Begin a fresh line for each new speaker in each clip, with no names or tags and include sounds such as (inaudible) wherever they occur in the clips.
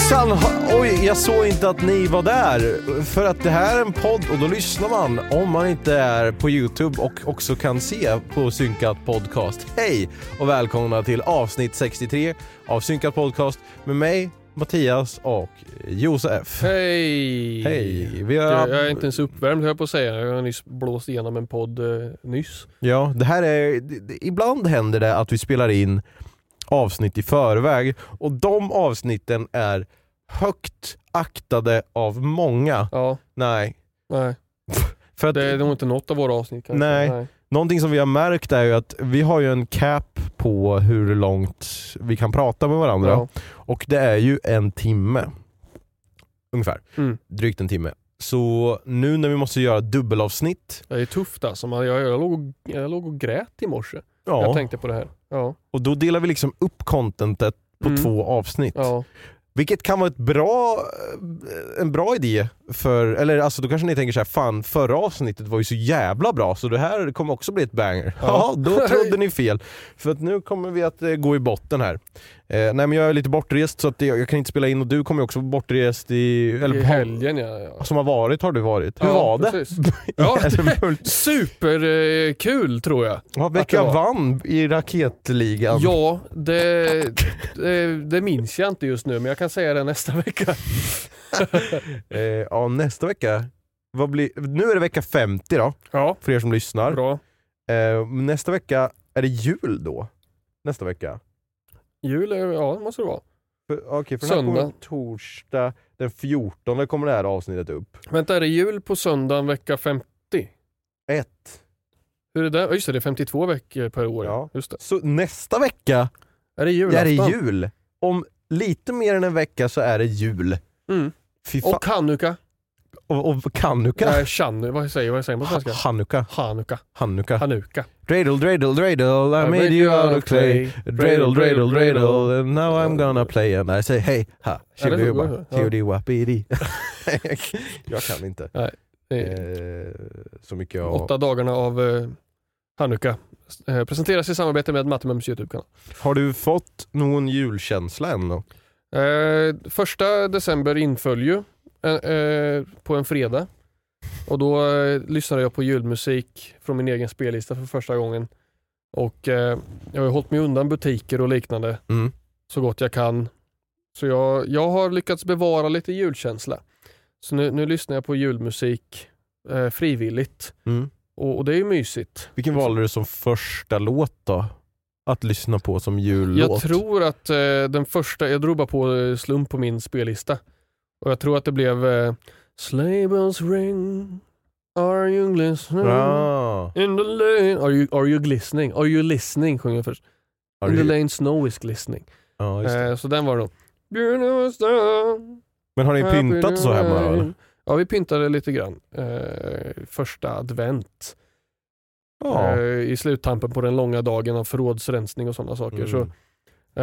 Ha- oj, jag såg inte att ni var där. För att det här är en podd och då lyssnar man om man inte är på Youtube och också kan se på Synkat Podcast. Hej och välkomna till avsnitt 63 av Synkat Podcast med mig, Mattias och Josef.
Hej!
Hej! Vi
Jag,
har,
jag är inte ens uppvärmd höll jag på att säga. Jag har nyss blåst igenom en podd eh, nyss.
Ja, det här är... Ibland händer det att vi spelar in avsnitt i förväg och de avsnitten är högt aktade av många.
Ja,
Nej.
nej.
För att
Det är nog inte något av våra avsnitt kanske.
Nej. Någonting som vi har märkt är ju att vi har ju en cap på hur långt vi kan prata med varandra.
Ja.
Och det är ju en timme. Ungefär.
Mm.
Drygt en timme. Så nu när vi måste göra dubbelavsnitt.
Det är tufft alltså. Man- Jag, jag, låg, och- jag låg och grät i morse.
Ja.
Jag tänkte på det här. Ja.
Och då delar vi liksom upp contentet på
Mm.
två avsnitt.
ja.
Vilket kan vara ett bra, en bra idé för, eller alltså då kanske ni tänker så här, fan förra avsnittet var ju så jävla bra så det här kommer också bli ett banger. Ja,
Ja.
då (laughs) trodde ni fel. För att nu kommer vi att eh, gå i botten här. Eh, nej men jag är lite bortrest så att jag, jag kan inte spela in och du kommer ju också vara bortrest i, eller
I helgen ja. ja.
Som har varit har du varit. Hur
Ja,
var det?
precis. (laughs) Ja,
Alltså, (laughs)
Superkul kul tror jag.
ja,
det var.
vann i raketligan?
Ja, det, det, det minns jag inte just nu men jag kan säga det nästa vecka. (laughs)
Eh, ja, nästa vecka. Vad blir, nu är det vecka 50 då,
Ja,
för er som lyssnar.
bra.
Eh, nästa vecka, är det jul då? Nästa vecka?
Jul, är- ja det måste det vara.
För, okej, för
Söndag.
torsdag den 14 kommer det här avsnittet upp.
Vänta, är det jul på söndagen vecka 50?
Ett.
Hur är det? Ja, Just det, det är 52 veckor per år.
Ja.
Just det.
Så nästa vecka
Är det
är
julafton?
det jul. Om lite mer än en vecka så är det jul.
Mm. Och Hanukka.
Och, och Kanuka.
Nej, Chanu, vad säger, man på svenska?
Hanukka.
Hanukka.
Hanukka.
Hanuka.
Dreidel, dreidel, dreidel, I made you out of clay. Dreidel, dreidel, dreidel, and now I'm gonna play and I say hey, ha, wappidi. (laughs) Jag kan inte.
Är
Eh, så mycket av...
Åtta dagarna av eh, Hanukka. Eh, presenteras i samarbete med Mattemums YouTube-kanal.
Har du fått någon julkänsla än då?
Eh, första december inföll ju eh, eh, på en fredag. Och då eh, lyssnade jag på julmusik från min egen spellista för första gången. Och eh, jag har hållit mig undan butiker och liknande
Mm.
så gott jag kan. Så jag, jag har lyckats bevara lite julkänsla. Så nu, nu lyssnar jag på julmusik eh, frivilligt.
Mm.
Och, och det är ju mysigt.
Vilken valde du som första låt då? Att lyssna på som jullåt?
Jag tror att eh, den första, jag drog bara på eh, slump på min spellista. Och jag tror att det blev eh, Sleigh bells ring, are you listening?
Ah.
In the lane, are you, are you glistening? Are you listening sjunger jag först.
Har
In the
du...
lane snow is glistening.
Det.
Eh, så den var det nog.
Men har ni pyntat så hemma då?
Ja, vi pyntade lite grann. Eh, första advent.
Ja.
eh, i sluttampen på den långa dagen av förrådsrensning och sådana saker.
Mm.
Så,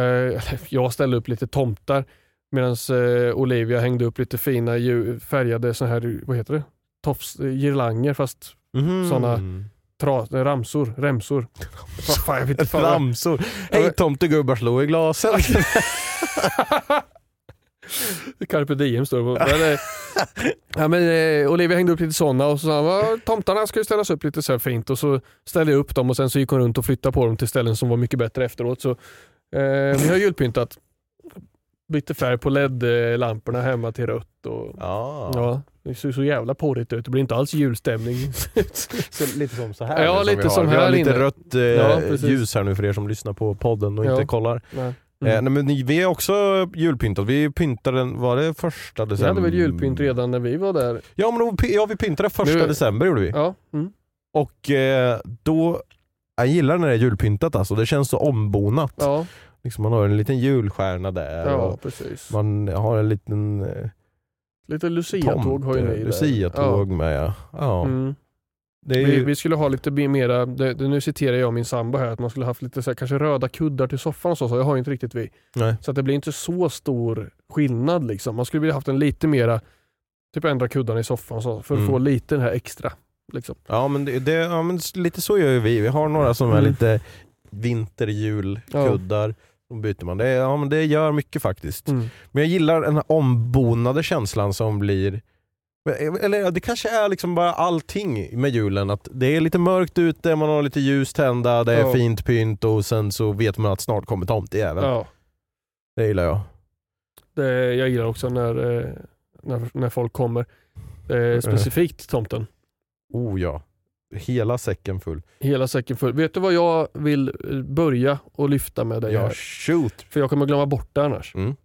eh, (laughs) jag ställde upp lite tomtar medan eh, Olivia hängde upp lite fina färgade så här, vad heter det? Tofs, eh, girlanger fast
Mhm.
såna- tra, ramsor, remsor. (laughs) Fan, jag vet inte
Ramsor. Hej tomtegubbar slå i glasen. (laughs) (laughs)
Carpe diem står det på. Men, eh, (laughs) ja, men, eh, Olivia hängde upp lite sådana och så sa han, "Va, tomtarna ska ju ställas upp lite så här fint och så ställde jag upp dem och sen så gick hon runt och flyttade på dem till ställen som var mycket bättre efteråt. Så, eh, vi har julpyntat. Bytte färg på LED-lamporna hemma till rött. Och,
ja.
ja, det ser så jävla porrigt ut. Det blir inte alls julstämning. (laughs)
Så lite som så här.
Ja, lite
vi har.
som
Vi har
här
lite
inne.
rött eh,
Ja,
ljus här nu för er som lyssnar på podden och
Ja.
inte kollar.
Nej.
Eh,
Mm.
nej, men ni- vi är också julpyntat. Vi pyntade den, var det första
Vi
december?
hade väl julpynt redan när vi var där.
Ja, men då, ja vi pyntade första
Nu-
december gjorde vi.
Ja, mm.
Och eh, då, jag gillar när det är julpyntat alltså. Det känns så ombonat.
ja,
Liksom man har en liten julstjärna där
ja precis.
man har en liten eh,
Lite Lucia-tåg har ju ni
tomte,
där.
Lucia-tåg med ja. ja.
Mm.
Ju,
vi skulle ha lite mera, det, det, nu citerar jag min sambo här, att man skulle haft lite så här, kanske röda kuddar till soffan och så, så jag har inte riktigt vi.
nej.
Så att det blir inte så stor skillnad liksom. Man skulle vilja haft en lite mera, typ ändra kuddarna i soffan och så, för att
Mm.
få lite den här extra. Liksom.
Ja men, det, det, ja men lite så gör ju vi. Vi har några som är
Mm.
lite vinterjulkuddar. Då byter man. Det, ja, men det gör mycket faktiskt.
Mm.
Men jag gillar den här ombonade känslan som blir eller ja, det kanske är liksom bara allting med julen. Att det är lite mörkt ute, man har lite ljus tända, det är
Ja.
fint pynt och sen så vet man att snart kommer tomtejäveln.
Ja,
Det gillar jag.
det, jag gillar också när, eh, när, när folk kommer. Eh, specifikt tomten.
Oh ja. Hela säcken full.
Hela säcken full. Vet du vad jag vill eh, börja och lyfta med dig
Ja,
här?
shoot.
För jag kommer glömma bort det annars.
Mm.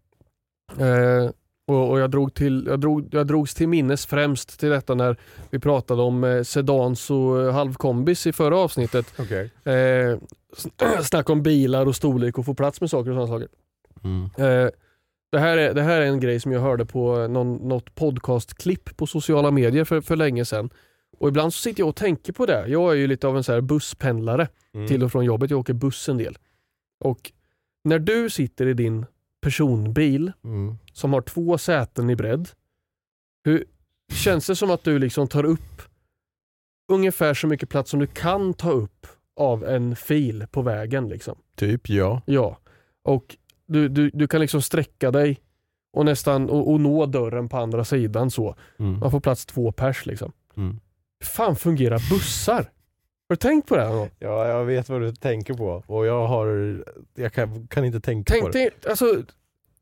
Eh, och, och jag, drog till, jag, drog, jag drogs till minnes främst till detta när vi pratade om eh, sedans och eh, halvkombis i förra avsnittet.
Okay.
Eh, sn- snack om bilar och storlek och få plats med saker och sådana saker.
Mm.
Eh, det, här är, det här är en grej som jag hörde på någon, något podcastklipp på sociala medier för, för länge sedan. Och ibland så sitter jag och tänker på det. Jag är ju lite av en så här busspendlare
Mm.
till och från jobbet. Jag åker buss en del. Och när du sitter i din personbil
Mm.
som har två säten i bredd. Hur Känns det som att du liksom tar upp ungefär så mycket plats som du kan ta upp av en fil på vägen? Liksom?
Typ ja.
Ja. Och du, du, du kan liksom sträcka dig och nästan och, och nå dörren på andra sidan så.
Mm.
Man får plats två pers liksom.
Mm.
Fan fungerar bussar? Har du tänkt på det? här?
Ja, jag vet vad du tänker på och jag har, jag kan, kan inte tänka på
Tänk
det.
dig, alltså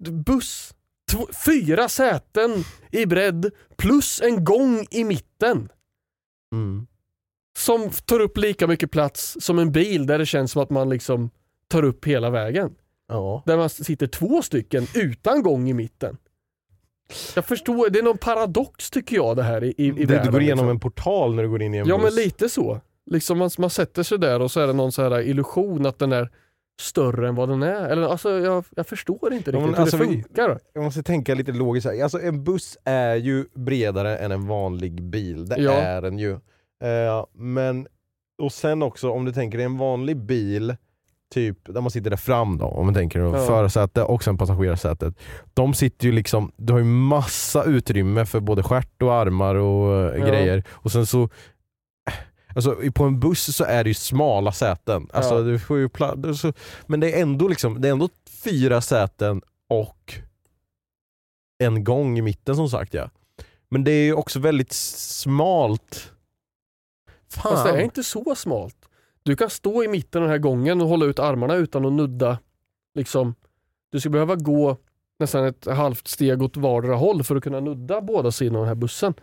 buss, två, fyra säten i bredd plus en gång i mitten.
Mm.
som tar upp lika mycket plats som en bil där det känns som att man liksom tar upp hela vägen.
Ja.
Där man sitter två stycken utan gång i mitten. Jag förstår, det är någon paradox tycker jag det här i, i, i
det,
världen.
du går igenom
liksom.
en portal när du går in i en
Ja
buss.
men lite så. Liksom man, man sätter sig där och så är det någon så här illusion att den är större än vad den är. Eller, alltså, jag, jag förstår inte
Ja, men
riktigt hur
alltså,
det
vi-
funkar.
Jag måste tänka lite logiskt här. Alltså en buss är ju bredare än en vanlig bil. Det
Ja.
är den ju. Eh, men, och sen också om du tänker dig en vanlig bil, typ där man sitter där fram då, om man tänker
Ja.
förarsäte och sen passagerarsätet. De sitter ju liksom, du har ju massa utrymme för både stjärt och armar och eh,
Ja.
grejer. Och sen så Alltså på en buss så är det ju smala säten. Alltså,
Ja.
du får ju pla- så, men det är ändå liksom, det är ändå fyra säten och en gång i mitten som sagt ja. Men det är ju också väldigt smalt. Fan.
Fast det är inte så smalt. Du kan stå i mitten den här gången och hålla ut armarna utan att nudda. Liksom, du ska behöva gå nästan ett halvt steg åt vardera håll för att kunna nudda båda sidorna av den här bussen.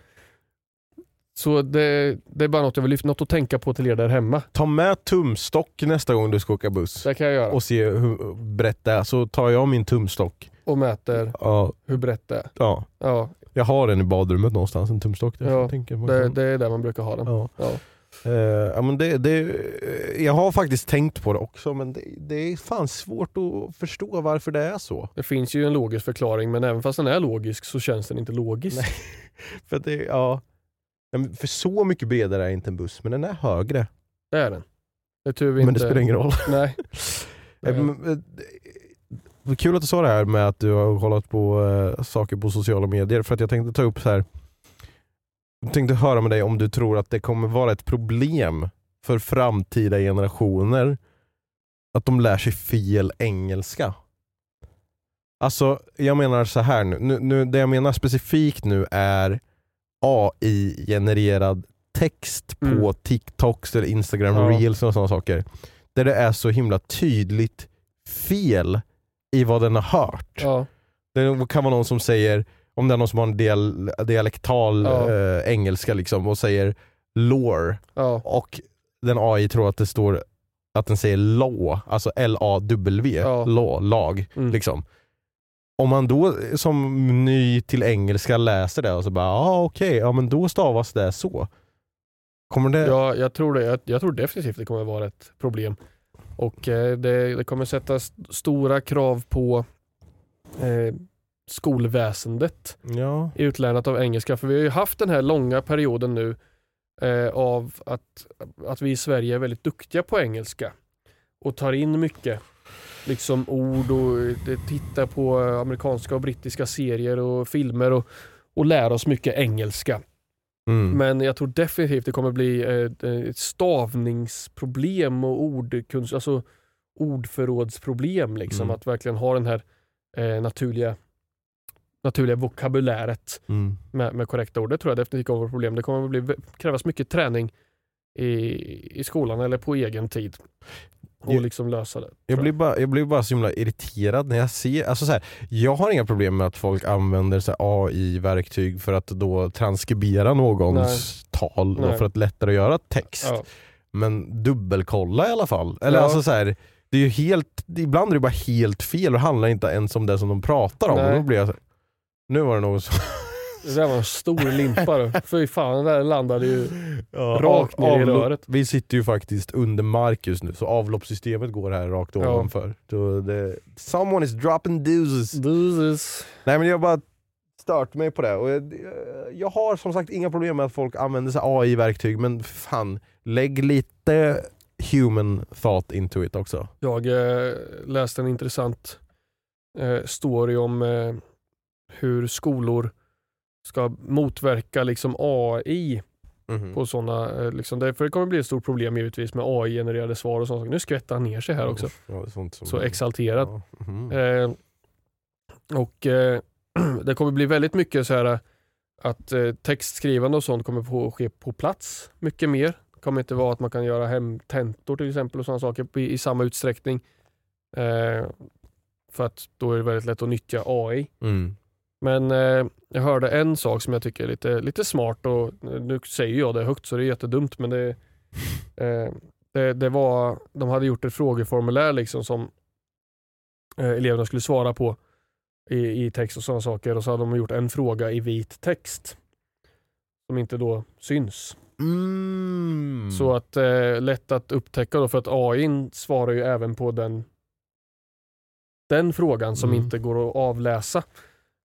Så det, det är bara något jag vill lyfta, något att tänka på till er där hemma.
Ta med tumstock nästa gång du ska åka buss
Det kan jag göra. Och,
och se hur brett det är. Så tar jag min tumstock.
mäter
Ja,
hur brett det är.
ja.
Ja,
Jag har den i badrummet någonstans, en tumstock. Där
Ja,
jag tänker man
det,
kan-
det är där man brukar ha den.
Ja.
Ja.
Ja, men det, det, jag har faktiskt tänkt på det också men det, det är fan svårt att förstå varför det är så.
Det finns ju en logisk förklaring men även fast den är logisk så känns den inte logisk.
Nej. (laughs) För, det, ja, Men för så mycket bredare är inte en buss men den är högre.
Det är den. Det är tur vi
Men
inte...
det spelar ingen roll. (laughs)
Nej. (laughs)
Eh, eh, Kul att du sa det här med att du har kollat på eh, saker på sociala medier för att jag tänkte ta upp så här. Jag tänkte höra med dig om du tror att det kommer vara ett problem för framtida generationer att de lär sig fel engelska. Alltså jag menar så här nu, nu, nu det jag menar specifikt nu är AI-genererad text på
Mm.
TikToks eller Instagram
Ja.
reels och sådana saker. Där det är så himla tydligt fel i vad den har hört.
Ja.
Det kan vara någon som säger, om det är någon som har en dial dialektal
Ja.
eh, engelska liksom och säger lore
Ja.
och den AI tror att det står att den säger law, alltså L-A-W,
Ja.
law, lag.
Mm.
Liksom. Om man då som ny till engelska läser det och så bara, ah, okej, ja men då stavas det så. Kommer det...
Ja, jag tror det. Jag, jag tror definitivt det kommer vara ett problem. Och eh, det, det kommer sättas stora krav på eh, skolväsendet
Ja.
i utlärarnat av engelska. För vi har ju haft den här långa perioden nu eh, av att, att vi i Sverige är väldigt duktiga på engelska och tar in mycket liksom ord och eh, tittar på amerikanska och brittiska serier och filmer och, och lär oss mycket engelska.
Mm.
Men jag tror definitivt det kommer bli ett, ett stavningsproblem och ordkunst, alltså ordförrådsproblem. Liksom,
Mm.
Att verkligen ha den här eh, naturliga, naturliga vokabuläret
Mm.
med, med korrekta ord. Det tror jag definitivt kommer ett problem. Det kommer att bli, krävas mycket träning i, i skolan eller på egen tid. Och
Jag-
liksom lösa det.
Jag blir, bara, jag blir bara så himla irriterad när jag ser, alltså så här, jag har inga problem med att folk använder AI-verktyg för att då transkribera någons tal då,
Nej.
för att lättare göra text.
Ja.
Men dubbelkolla i alla fall. Eller
Ja.
alltså så här, det är ju helt, ibland är det bara helt fel och handlar inte ens om det som de pratar om.
Nej.
Och då blir jag så här, nu var det någon som... (laughs)
Det där var en stor limpa. Fy fan, den där landade ju
Ja,
rakt ner i röret.
Vi sitter ju faktiskt under mark just nu så avloppssystemet går här rakt
Ja.
ovanför. Så det, someone is dropping deuces.
Deuces.
Nej men jag bara stört mig på det. Och jag, jag har som sagt inga problem med att folk använder sig AI-verktyg men fan, lägg lite human thought into it också.
Jag eh, läste en intressant eh, story om eh, hur skolor ska motverka liksom AI
Mhm.
på sådana, eh, liksom, det, för det kommer bli ett stort problem givetvis med AI-genererade svar och sånt. Nu skvätter han ner sig här också,
Ja,
så exalterad.
Ja. mhm.
Eh, och eh, (clears throat) det kommer bli väldigt mycket så här att eh, textskrivande och sånt kommer få ske på plats mycket mer. Det kommer inte vara att man kan göra hem tentor till exempel och sådana saker i, i samma utsträckning. Eh, för att då är det väldigt lätt att nyttja AI.
Mm.
Men eh, jag hörde en sak som jag tycker är lite, lite smart och nu säger jag det högt så det är jättedumt men det, (laughs) eh, det, det var, de hade gjort ett frågeformulär liksom som eh, eleverna skulle svara på i, i text och sådana saker och så hade de gjort en fråga i vit text som inte då syns.
Mm.
Så att eh, lätt att upptäcka då för att AI svarar ju även på den den frågan som
Mm.
inte går att avläsa.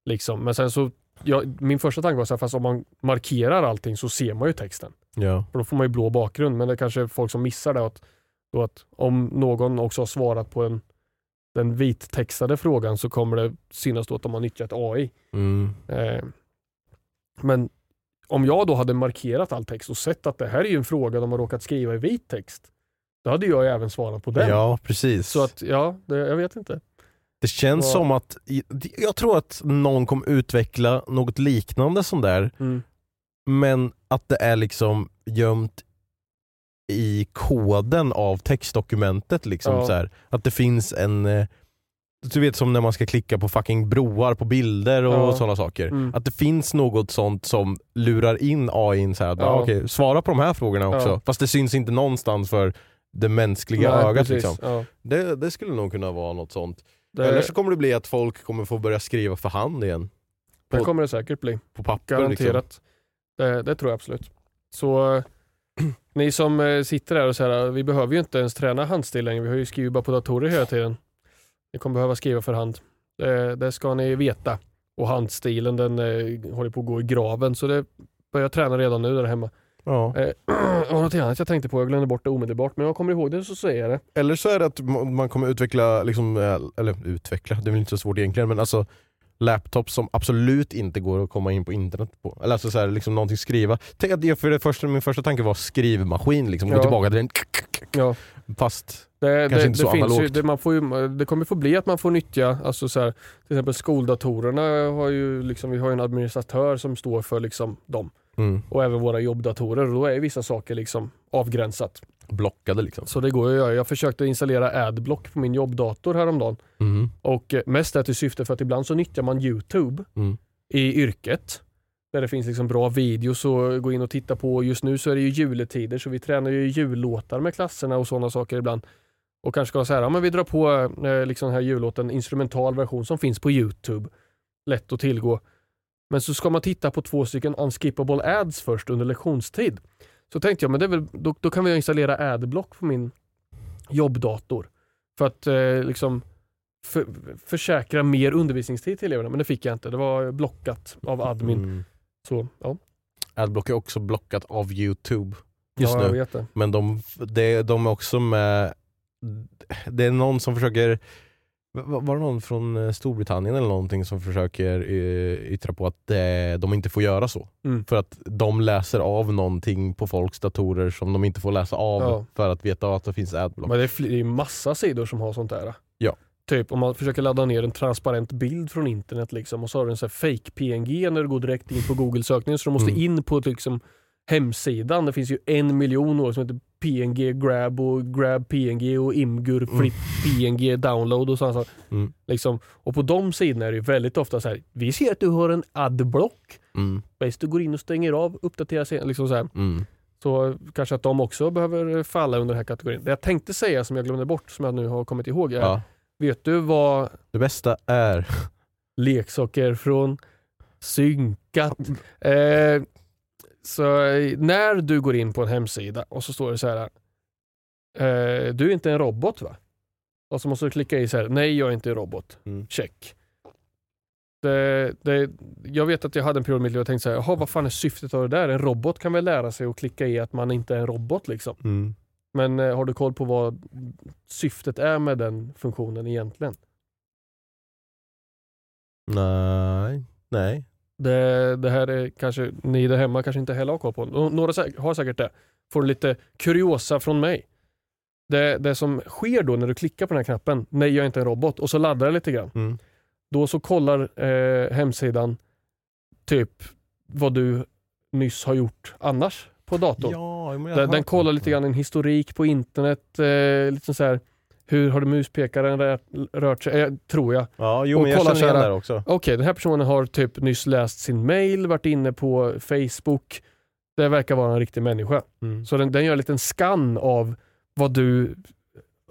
Liksom. Men sen så, ja, min första tanke var så här, fast om man markerar allting så ser man ju texten.
Ja.
För då får man ju blå bakgrund. Men det är kanske är folk som missar det. Att, då att om någon också har svarat på en, den vittextade frågan så kommer det synas då att de har nyttjat AI.
Mm.
Eh, men om jag då hade markerat all text och sett att det här är ju en fråga de har råkat skriva i vit text. Då hade jag även svarat på den.
ja, precis.
Så att ja, det, jag vet inte.
Det känns
Ja.
som att, jag tror att någon kommer utveckla något liknande som där,
Mm.
men att det är liksom gömt i koden av textdokumentet. Liksom,
Ja.
så här. Att det finns en, eh, du vet som när man ska klicka på fucking broar på bilder och
Ja.
sådana saker.
Mm.
Att det finns något sånt som lurar in AI så här, att,
Ja.
ah, okej, svara på de här frågorna också.
Ja.
Fast det syns inte någonstans för det mänskliga
Nej,
ögat. Liksom. Det, det skulle nog kunna vara något sånt.
Det,
Eller så kommer det bli att folk kommer få börja skriva för hand igen.
det
på-
kommer det säkert bli.
På papper
Garanterat.
liksom.
Det, det tror jag absolut. Så (clears throat) ni som eh, sitter där och säger vi behöver ju inte ens träna handstil längre. Vi har ju skrivit bara på datorer hela tiden. Ni kommer behöva skriva för hand. Det, det ska ni veta. Och handstilen den eh, håller på att gå i graven så det börjar träna redan nu där hemma.
Ja.
Eh, (clears throat) och något annat jag tänkte på, jag glömde bort det omedelbart, men jag kommer ihåg det så säger jag det.
Eller så är det att ma- man kommer utveckla, liksom, eh, eller utveckla, det är väl inte så svårt egentligen, men alltså laptops som absolut inte går att komma in på internet på. Eller alltså så här, liksom någonting skriva. Tänk att det, för det första, min första tanke var skrivmaskin, liksom, gå
Ja.
tillbaka till den.
Ja.
Fast,
Det,
Kanske
det,
inte så
det, ju,
analogt.
det, man får ju, det kommer få bli att man får nyttja, alltså så här, till exempel skoldatorerna har ju liksom, vi har ju en administratör som står för liksom dem.
Mm,
Och även våra jobbdatorer och då är vissa saker liksom avgränsat.
blockade liksom.
Så det går ju att göra. Jag försökte installera Adblock på min jobbdator häromdagen.
Mm,
Och eh, mest är till syfte för att ibland så nyttjar man Youtube
mm,
i yrket. Där det finns liksom bra videos att gå in och titta på. Just nu så är det ju juletider så vi tränar ju jullåtar med klasserna och sådana saker ibland. Och kanske ska säga, ja men vi drar på eh, liksom den här jullåten, instrumental version som finns på Youtube. Lätt att tillgå. Men så ska man titta på två stycken unskippable ads först under lektionstid. Så tänkte jag, men det väl, då, då kan vi installera adblock på min jobbdator. För att eh, liksom för, försäkra mer undervisningstid till eleverna. Men det fick jag inte. Det var blockat av admin.
mm.
Så ja,
Adblock är också blockat av youtube just
ja
nu.
det.
Men de, de, de är också med, det är någon som försöker var det någon från eh, Storbritannien eller någonting som försöker eh, yttra på att eh, de inte får göra så?
Mm.
För att de läser av någonting på folks datorer som de inte får läsa av
Ja.
för att veta att det finns adblock.
Men det är, det är massa sidor som har sånt där.
Ja.
Typ om man försöker ladda ner en transparent bild från internet liksom, och så har du en fake PNG när du går direkt in på Google-sökningen så du måste
Mm.
in på liksom, hemsidan. Det finns ju en miljon år som heter PNG grab och grab PNG och imgur flip PNG download och sådana saker.
Mm.
Liksom. Och på de sidorna är det väldigt ofta så här. vi ser att du har en adblock.
Mm,
Bäst du går in och stänger av, uppdaterar sen. Liksom så här.
mm.
Så kanske att de också behöver falla under den här kategorin. Det jag tänkte säga som jag glömde bort, som jag nu har kommit ihåg, är,
Ja.
vet du vad
Det bästa är,
leksaker från Synkat. Eh, så eh, när du går in på en hemsida och så står det så här. Eh, du är inte en robot va? Och så måste du klicka i så här. Nej, jag är inte en robot.
Mm.
Check. Det, det, jag vet att jag hade en period i mitt liv och tänkte så här, jaha vad fan är syftet av det där? En robot kan väl lära sig att klicka i att man inte är en robot liksom.
mm.
Men eh, har du koll på vad syftet är med den funktionen egentligen?
nej, nej.
Det, det här är kanske ni där hemma kanske inte heller har koll på. Nå- Några säk- har säkert det. Får lite kuriosa från mig. Det, det som sker då när du klickar på den här knappen, nej jag är inte en robot, och så laddar det lite grann.
Mm.
Då så kollar eh, hemsidan typ vad du nyss har gjort annars på datorn.
Ja,
Den, den kollar lite grann en historik på internet, eh, lite så här, hur har du muspekaren rört, rört sig, eh, tror jag.
Ja, jo
och
men jag känner igen det också.
Okej, den här personen har typ nyss läst sin mail, varit inne på Facebook. Det verkar vara en riktig människa.
Mm.
Så den, den gör en liten scan av vad du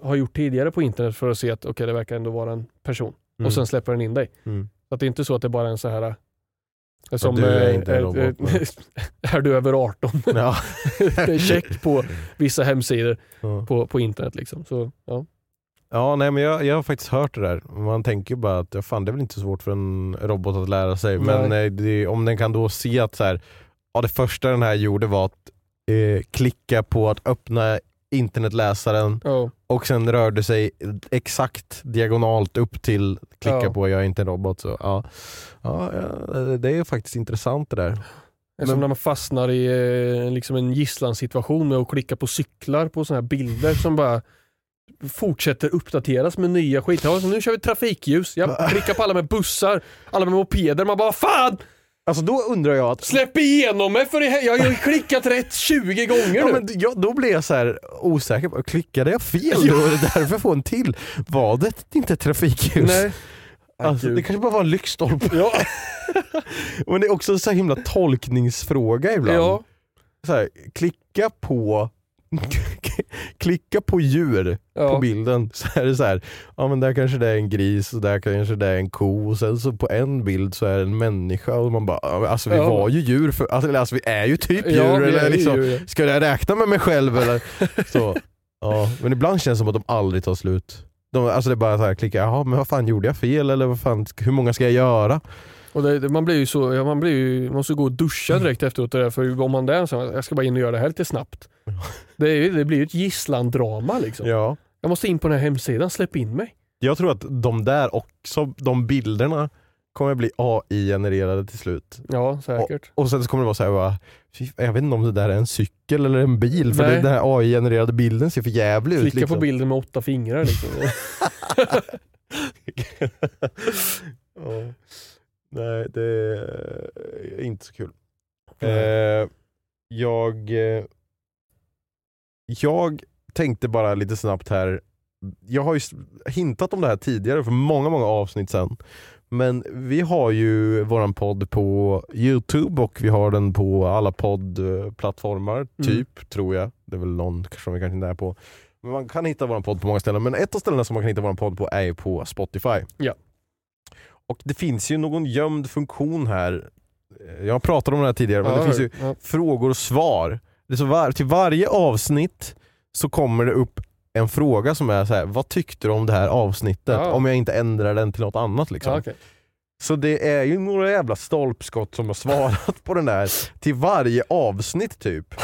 har gjort tidigare på internet för att se att okej, det verkar ändå vara en person.
Mm.
Och sen släpper den in dig.
Mm.
Så att det är inte så att det bara är en så här eh, som,
du är
eh,
inte en
eh,
robot, nej. (laughs)
är du över 18?
Ja. (laughs)
det är check på (laughs) vissa hemsidor
Ja.
på, på internet. Liksom. Så, ja.
Ja, nej men jag, jag har faktiskt hört det där. Man tänker bara att ja, fan, det är väl inte så svårt för en robot att lära sig. Men
Nej.
eh, det, om den kan då se att så här, ja, det första den här gjorde var att eh, klicka på att öppna internetläsaren
Ja.
och sen rörde sig exakt diagonalt upp till klicka
Ja.
på jag är inte en robot. Så, ja. Ja, det är faktiskt intressant det där.
Det är som
Men-
när man fastnar i eh, liksom en gisslansituation med att klicka på cyklar på sådana här bilder som bara fortsätter uppdateras med nya skit. Ja, så nu kör vi trafikljus. Jag klickar på alla med bussar, alla med mopeder. Man bara fan!
Alltså då undrar jag att
Släpp igenom mig för hel- jag har klickat rätt 20 gånger
Ja,
nu.
men ja, då blir jag så här osäker, på- klickade jag fel då? Är det därför jag får en till? Var det inte trafikljus?
Nej.
Alltså, det kanske bara var en lyktstolpe.
Ja. (laughs)
Men det är också en så himla tolkningsfråga ibland.
ja.
Så här, klicka på Klicka på djur på
Ja.
bilden så är det så här, ja men där kanske det är en gris och där kanske det är en ko och sen så på en bild så är det en människa och man bara, alltså vi
Ja.
var ju djur, för, alltså, alltså vi är ju typ djur.
Ja,
eller, liksom,
djur.
Ska jag räkna med mig själv eller? (laughs) Så, ja. Men ibland känns det som att de aldrig tar slut. De, alltså det är bara så här, klicka, jaha men vad fan gjorde jag fel eller vad fan, hur många ska jag göra?
Och det, man blir ju så, ja, man blir ju, man måste gå och duscha direkt efteråt. Det där, för om man där så, jag ska bara in och göra det här lite snabbt. (laughs) Det, det blir ju ett gisslandrama liksom.
Ja.
Jag måste in på den här hemsidan, släpp in mig.
Jag tror att de där också, de bilderna kommer bli AI-genererade till slut.
Ja, säkert.
Och sen så kommer det vara så här, bara, "Fy, jag vet inte om det där är en cykel eller en bil för
Nej.
det, den här AI-genererade bilden ser för jävlig ut.
Klicka
Liksom.
på bilden med åtta fingrar liksom. (laughs) (laughs)
Ja. Nej, det är inte så kul. Eh, jag, eh, jag tänkte bara lite snabbt här, jag har ju hintat om det här tidigare för många, många avsnitt sedan. Men vi har ju våran podd på Youtube och vi har den på alla poddplattformar, typ, tror jag. Det är väl någon som vi kanske inte är på. Men man kan hitta våran podd på många ställen, men ett av ställena som man kan hitta våran podd på är ju på Spotify.
Ja.
Och det finns ju någon gömd funktion här. Eh, Jag pratade om det här tidigare, men
Ja,
det finns ju
ja.
frågor och svar. Det så var, till varje avsnitt så kommer det upp en fråga som är så här: vad tyckte du om det här avsnittet?
Ja.
Om jag inte ändrar den till något annat. Liksom.
Okej.
Så det är ju några jävla stolpskott som har svarat på den där till varje avsnitt typ.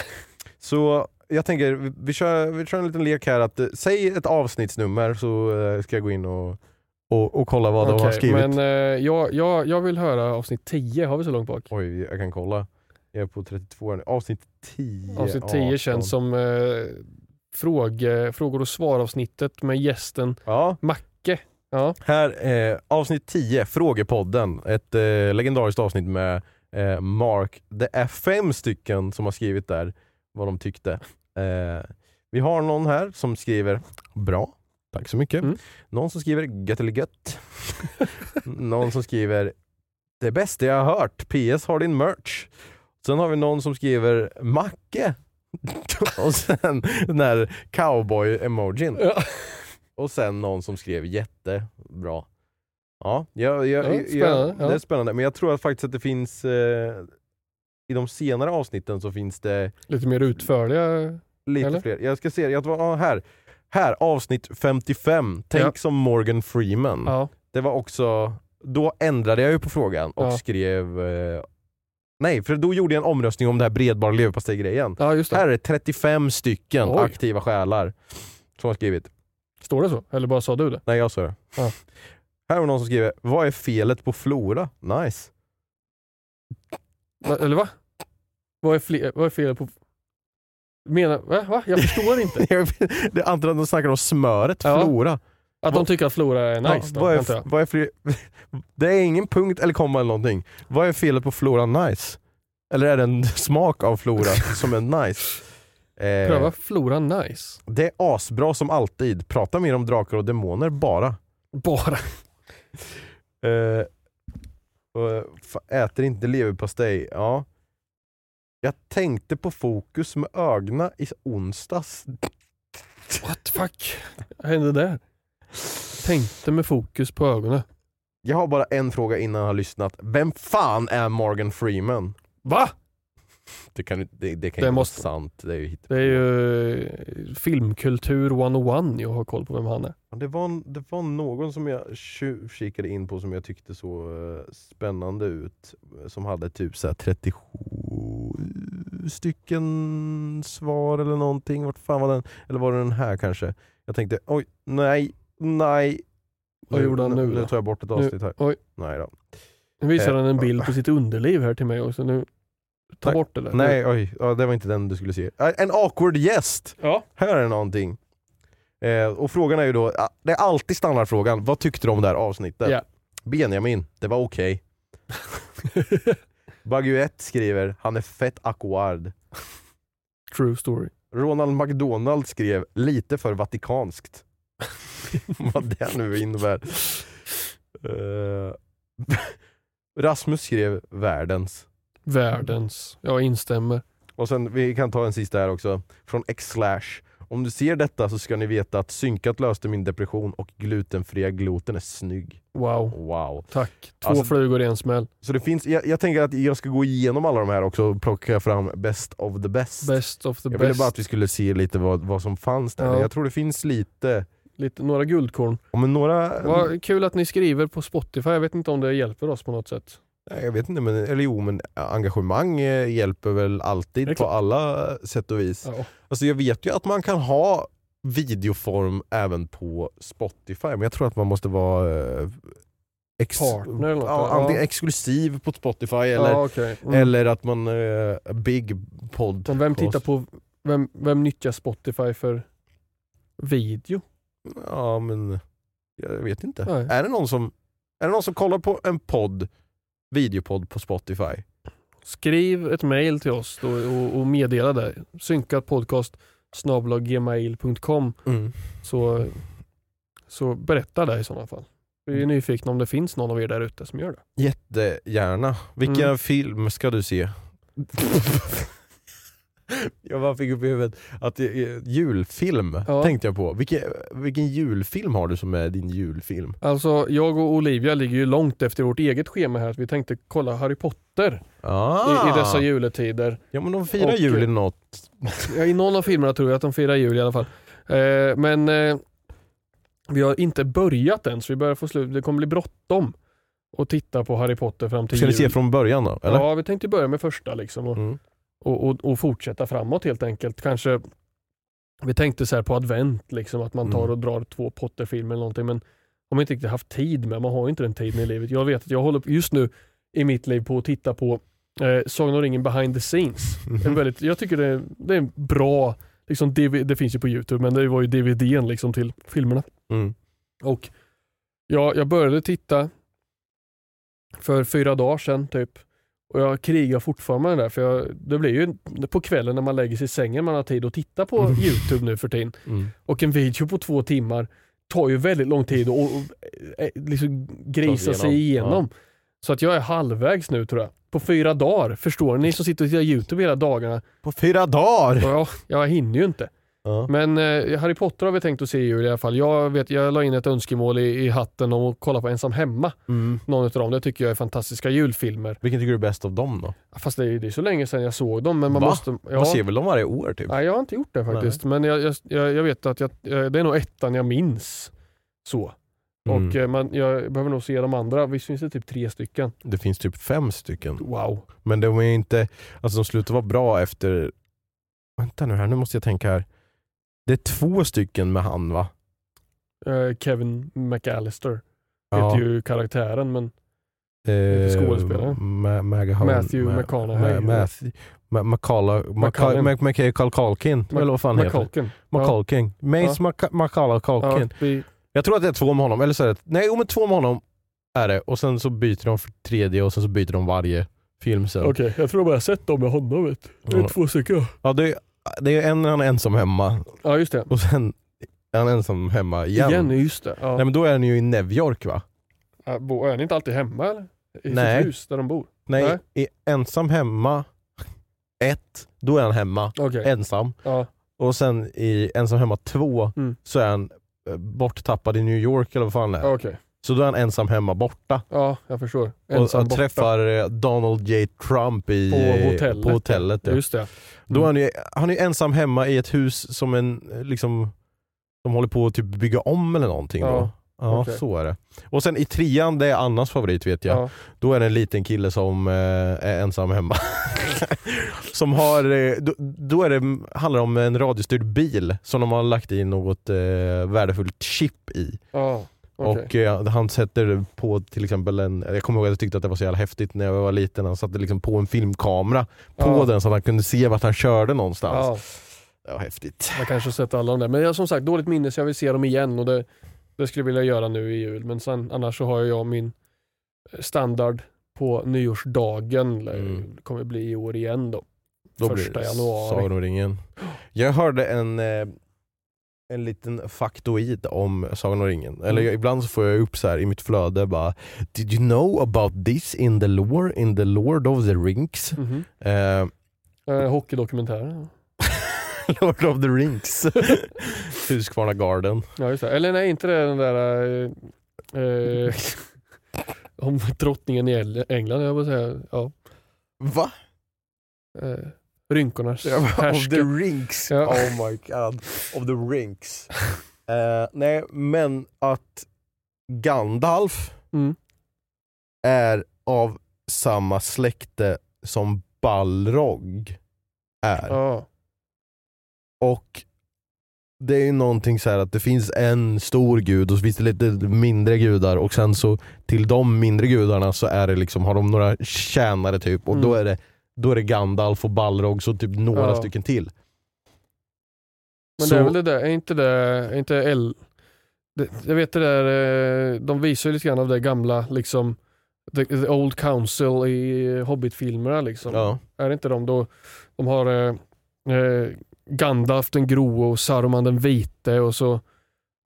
Så jag tänker, vi- vi kör, vi kör en liten lek här. Att, eh, säg ett avsnittsnummer så eh, ska jag gå in och, och, och kolla vad de har
Okej,
skrivit.
Men eh, jag, jag, jag vill höra avsnitt 10, har vi så långt bak?
Oj, jag kan kolla. Jag är på 32 här nu. Avsnitt 10.
Avsnitt 10
18.
känns som eh, fråge, frågor och svar avsnittet med gästen
Ja,
Macke. Ja,
Här, eh, avsnitt 10, Frågepodden. Ett eh, legendariskt avsnitt med eh, Mark. Det är fem stycken som har skrivit där vad de tyckte. Eh, vi har någon här som skriver bra, tack så mycket.
Mm.
Någon som skriver gött eller gött. (laughs) någon som skriver det bästa jag har hört, PS har din merch. Sen har vi någon som skriver Macke. (laughs) Och sen den här cowboy-emojin.
Ja.
Och sen någon som skrev jättebra. Ja, jag, jag,
Ja,
jag, det är spännande. Men jag tror att faktiskt att det finns eh, i de senare avsnitten så finns det
lite mer utförliga.
lite
Eller?
fler. Jag ska se, jag ja, här. Här, avsnitt 55. Tänk
Ja.
som Morgan Freeman.
Ja,
Det var också, då ändrade jag ju på frågan och
Ja.
skrev eh, Nej, för då gjorde jag en omröstning om det här bredbar leverpastej-grejen. Här är det 35 stycken
Oj.
aktiva själar som har skrivit.
Står det så? Eller bara sa du det?
Nej, jag sa det. Här har någon som skriver, vad är felet på Flora? Nice.
Eller va? Vad är, vad är felet på... Menar, va? va? Jag förstår inte. (laughs)
det är antar att de snackar om smöret
Ja.
Flora.
Att de tycker att Flora är nice
Ja,
då,
vad, är, vad är (laughs) det är ingen punkt eller komma eller någonting. Vad är felet på Flora nice? Eller är det en (laughs) smak av Flora som är nice? Eh,
Pröva Flora nice.
Det är asbra som alltid. Prata mer om drakar och demoner bara.
Bara.
Eh, och, fa- äter inte leverpastej. Ja. Jag tänkte på fokus med ögonen i onsdags.
What the fuck? Vad hände där? Tänkte med fokus på ögonen.
Jag har bara en fråga innan jag har lyssnat. Vem fan är Morgan Freeman?
Va?
Det kan, det, det kan
Det
inte
måste-
vara sant. Det är ju
Det är ju eh, filmkultur 101 jag har koll på vem han är.
Det var, det var någon som jag kikade in på som jag tyckte så eh, spännande ut. Som hade typ så här 37 stycken svar eller någonting. Vart fan var den? Eller var det den här kanske? Jag tänkte oj, nej, nej.
Vad gjorde han nu
Nu
då?
tar jag bort ett
Nu-
avsnitt här.
oj.
Nej då.
Nu visar
Eh,
han en bild på sitt underliv här till mig också. Nu, ta
Nej,
bort det där.
Nej, oj, ja, det var inte den du skulle se. Eh, En awkward gäst!
Ja.
Här är någonting. Eh, och frågan är ju då, ah, det är alltid standardfrågan, vad tyckte du om det här avsnittet?
Ja.
Benjamin, det var okej. (laughs) Baguette skriver, han är fett awkward.
True story.
Ronald McDonald skrev, lite för vatikanskt. (laughs) vad det nu innebär. Eh, (laughs) Rasmus skrev, världens.
Världens. Jag instämmer.
Och sen, vi kan ta en sista här också, från X-Slash. Om du ser detta så ska ni veta att synkat löste min depression och glutenfria gloten är snygg.
Wow.
Wow.
Tack. Två
Alltså-
flugor i en smäll.
Så det finns, jag, jag tänker att jag ska gå igenom alla de här också och plocka fram best of the best.
Best of the
jag ville
best.
bara att vi skulle se lite vad, vad som fanns där.
Ja.
Jag tror det finns lite,
Lite, några guldkorn.
om några...
Vad kul att ni skriver på Spotify. Jag vet inte om det hjälper oss på något sätt.
Jag vet inte, men, eller jo men engagemang eh, hjälper väl alltid på alla sätt och vis.
Ja.
Alltså jag vet ju att man kan ha videoform även på Spotify, men jag tror att man måste vara eh, ex-
Partner eller
ja,
ja.
antingen exklusiv på Spotify eller,
ja, okej. Mm.
eller att man eh, big podd.
Men vem tittar på, vem, vem nyttjar Spotify för video?
Ja men jag vet inte.
Nej.
Är det, någon som, är det någon som kollar på en podd, videopodd på Spotify?
Skriv ett mail till oss då och, och meddela det. Synkat podcast gmail.com så, så berätta det i sådana fall. Vi är nyfikna om det finns någon av er där ute som gör det.
Jättegärna. Vilken
Mm.
film ska du se? (laughs) jag bara fick upp i huvudet att är julfilm
Ja.
tänkte jag på. Vilken, vilken julfilm har du som är din julfilm?
Alltså jag och Olivia ligger ju långt efter vårt eget schema här. Vi tänkte kolla Harry Potter
Ah.
i, i dessa juletider.
Ja men de firar
Och-
jul i något.
Ja, I någon av filmerna tror jag att de firar jul i alla fall. Eh, men eh, vi har inte börjat än så vi börjar få slut. Det kommer bli bråttom att titta på Harry Potter fram till
Ska ni
jul.
se från början då? Eller?
Ja, vi tänkte börja med första liksom och,
Mm.
Och, och, och fortsätta framåt helt enkelt. Kanske Vi tänkte så här på advent, liksom, att man tar
Mm.
och drar två Potter-filmer eller någonting men har man inte riktigt haft tid med, man har ju inte den tiden i livet. Jag vet att jag håller just nu i mitt liv på att titta på eh, Sagan om ringen behind the scenes. En väldigt, jag tycker det är, det är en bra, liksom, det finns ju på Youtube men det var ju DVDn liksom till filmerna.
Mm.
Och ja, jag började titta för fyra dagar sedan typ. Och jag krigar fortfarande där. För jag, det blir ju på kvällen när man lägger sig i sängen man har tid att titta på
Mm.
Youtube nu för tiden.
Mm.
Och en video på två timmar tar ju väldigt lång tid att och, eh, liksom grisa
Ta sig igenom.
igenom. Så att jag är halvvägs nu tror jag. På fyra dagar. Förstår ni? Ni som sitter och tittar Youtube hela dagarna.
På fyra dagar!
Ja, jag hinner ju inte.
Ja.
Men eh, Harry Potter har vi tänkt att se i jul i alla fall. Jag, vet, jag la in ett önskemål i, i hatten om att kolla på Ensam Hemma.
Mm.
Någon av dem. Det tycker jag är fantastiska julfilmer.
Vilken tycker du är bäst av dem då?
Fast det är, det är så länge sedan jag såg dem. Men man
Va?
måste, ja,
Man ser väl dem varje år typ?
Nej, jag har inte gjort det faktiskt. Men jag, jag, jag vet att jag, jag, det är nog ettan jag minns. Så.
Mm.
Och eh, man, jag behöver nog se de andra. Visst finns det typ tre stycken?
Det finns typ fem stycken.
Wow.
Men de är inte, alltså de slutar vara bra efter, vänta nu här, nu måste jag tänka här. Det är två stycken med han va?
Eh, Kevin McAllister
Ja.
heter ju karaktären men
Eh,
skådespelare.
Ma-
Matthew
Ma-
McConaughey.
Ma- Ma- Culkin, eller vad fan heter det?
McCulkin.
Macaulay Mace
Ja,
Culkin.
vi,
Jag tror att det är två med honom, eller så är det, nej men två med honom är det och sen så byter de för tredje och sen så byter de varje film sen.
Okej, jag tror bara jag sett dem med honom. Vet. Det är
Ja.
två stycken.
Ja, det, är, det är en han är ensam hemma
Ja just det.
och sen är han ensam hemma igen.
Igen, just det. Ja.
Nej men då är han ju i New York va?
Ja, bo- Är ni inte alltid hemma eller? I
Nej.
sitt hus där de bor?
Nej,
Nej.
i ensam hemma, ett, då är han hemma,
Okej.
ensam.
Ja.
Och sen i ensam hemma två
Mm.
så är han eh, borttappad i New York eller vad fan det är.
Okej.
Så då är han ensam hemma borta.
Ja, jag förstår.
och
Ensam
och
borta.
träffar eh, Donald J Trump i,
På hotellet.
På hotellet ja.
Just det.
Då är han, ju, han är ensam hemma i ett hus som en, eh, liksom, de håller på att typ bygga om eller någonting
Ja,
då. Ja,
okej.
så är det. Och sen i trean, det är Annas favorit vet jag.
Ja.
Då är det en liten kille som eh, är ensam hemma. (laughs) som har, eh, då, då är det, handlar det om en radiostyrd bil som de har lagt in något eh, värdefullt chip i.
Ja.
Och eh, han sätter på till exempel en, jag kommer ihåg att jag tyckte att det var så jävla häftigt när jag var liten, han satte liksom på en filmkamera på
Ja.
den så att han kunde se vart han körde någonstans.
Ja,
Det var häftigt.
jag kanske har sett alla de där. Men jag som sagt dåligt minne så jag vill se dem igen och det, det skulle jag vilja göra nu i jul. Men sen, annars så har jag min standard på nyårsdagen.
Mm.
Kommer bli i år igen då.
Då
Första januari.
Sagan om ringen. Jag hörde en, eh, en liten faktoid om Sagan om ringen. Eller
Mm.
jag, ibland så får jag upp så här i mitt flöde bara Did you know about this in the lore, in the Lord of the Rings?
Mhm.
Eh,
Eh, hockeydokumentärer. (laughs)
Lord of the Rings. (laughs) Husqvarna Garden.
Ja, just det. Eller nej, inte det den där eh, eh, (laughs) om drottningen i England, jag vill säga. Ja.
Va?
Rynkornas
of the. Rings.
Ja.
Oh my god. Of the Rings. (laughs) Eh, nej, men att Gandalf
Mm.
är av samma släkte som Balrog är.
Ja.
Och det är ju någonting så här att det finns en stor gud och så finns det lite mindre gudar och sen så till de mindre gudarna så är det liksom, har de några tjänare typ och
Mm.
då, är det, då är det Gandalf och Balrog så typ några
Ja.
stycken till.
Men
Så-
det är väl det där, är inte det, är inte L... Det, jag vet det där, eh, de visar ju lite grann av det gamla liksom The, the Old Council i Hobbit-filmerna liksom.
Ja.
Är det inte de då? De har eh, eh, Gandalf den grå och Saruman den vite och så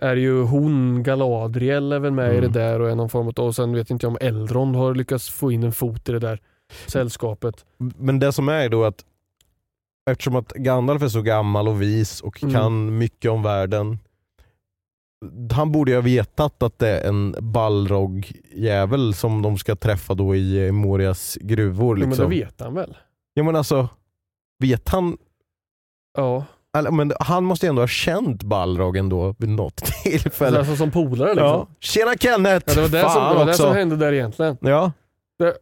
är ju hon, Galadriel är väl med i
Mm.
det där och är någon form av, och sen vet inte jag om Elrond har lyckats få in en fot i det där sällskapet.
Men det som är då att eftersom att Gandalf är så gammal och vis och
Mm.
kan mycket om världen han borde ju ha vetat att det är en Balrog-jävel som de ska träffa då i eh, Morias gruvor. Liksom.
men det vet han väl?
Ja men alltså, vet han
Ja,
eller, men han måste ju ändå ha känt Balrog ändå vid något (laughs) tillfälle.
alltså som polare liksom.
Ja. Tjena Kenneth!
Ja, det var det, som, det, var det som hände där egentligen.
Ja.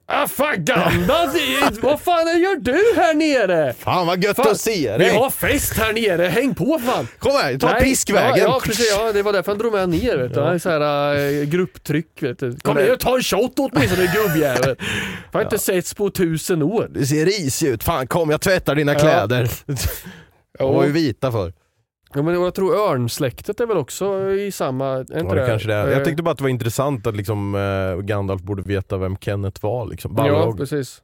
Ah fan Gandalf, det- vad fan gör du här nere?
Fan vad gött
Fan,
att se
Vi
dig!
har fest här nere, häng på fan!
Kom här, ta
Nej,
piskvägen!
Ja, ja, precis, ja, det var därför han drog med ner vet du.
Ja.
Så här, äh, grupptryck vet du. Kom ner och ta en shot åtminstone gubbjävel. (laughs) Har inte setts på tusen år.
Du ser risig ut, fan kom jag tvättar dina
Ja.
kläder.
Ja. (laughs)
De var ju vita för.
Ja, men jag tror örnsläktet är väl också i samma... Är inte
Ja, det kanske det är.
Eh,
Jag tyckte bara att det var intressant att liksom, eh, Gandalf borde veta vem Kenneth var. Liksom.
Ja, precis.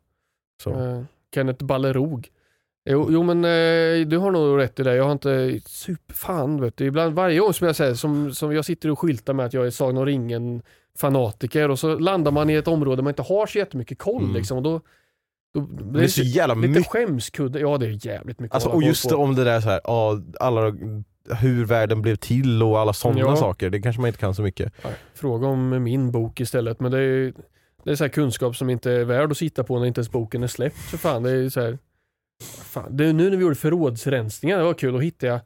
så.
Eh, Kenneth Ballerog. Jo, jo men eh, du har nog rätt i det. Jag har inte superfan vet du. Ibland varje gång som jag säger som, som jag sitter och skyltar med att jag är Sagan om ringen fanatiker och så landar man i ett område man inte har så jättemycket koll
Mm.
liksom. Och då, då,
det är så jävla
lite
mycket.
skämskudde. Ja det är jävligt mycket
Alltså,
att
och just
på.
om det där så här, ja, alla, hur världen blev till och alla sådana
Ja.
saker. Det kanske man inte kan så mycket.
Nej, Fråga om min bok istället. Men det är, det är så här kunskap som inte är värd att sitta på när inte ens boken är släppt. För fan, det är så här, fan, det är nu när vi gjorde förrådsrensningar, det var kul. Då hittade jag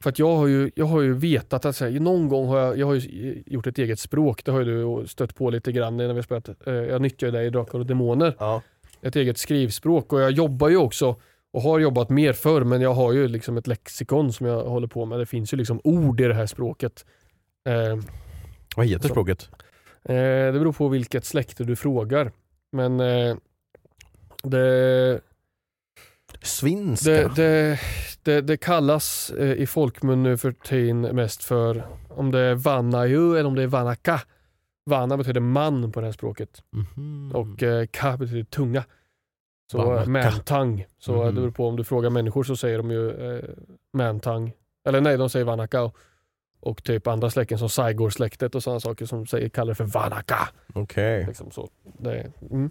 för att jag har ju, jag har ju vetat att så här, någon gång har jag, jag har ju gjort ett eget språk. Det har ju du stött på lite grann när vi spelat. Eh, Jag nyttjar ju det i Drakar och Demoner.
Ja.
Ett eget skrivspråk och jag jobbar ju också och har jobbat mer förr men jag har ju liksom ett lexikon som jag håller på med. Det finns ju liksom ord i det här språket. Eh,
Vad heter
Så.
språket?
Eh, det beror på vilket släkte du frågar. Men eh, det,
Svinska?
det, det, det, det kallas eh, i folkmun nu för tiden mest för om det är Vanaju eller om det är Vanaka. Vana betyder man på det här språket
Mhm.
och eh, ka betyder tunga. Så mantang. Så
Mhm.
det beror på om du frågar människor så säger de ju eh, mantang. Eller nej, de säger Vanaka. Och, typ andra släkten som Saigor-släktet och sådana saker som säger, kallar det för Vanaka.
Okej.
Liksom så. Det, mm.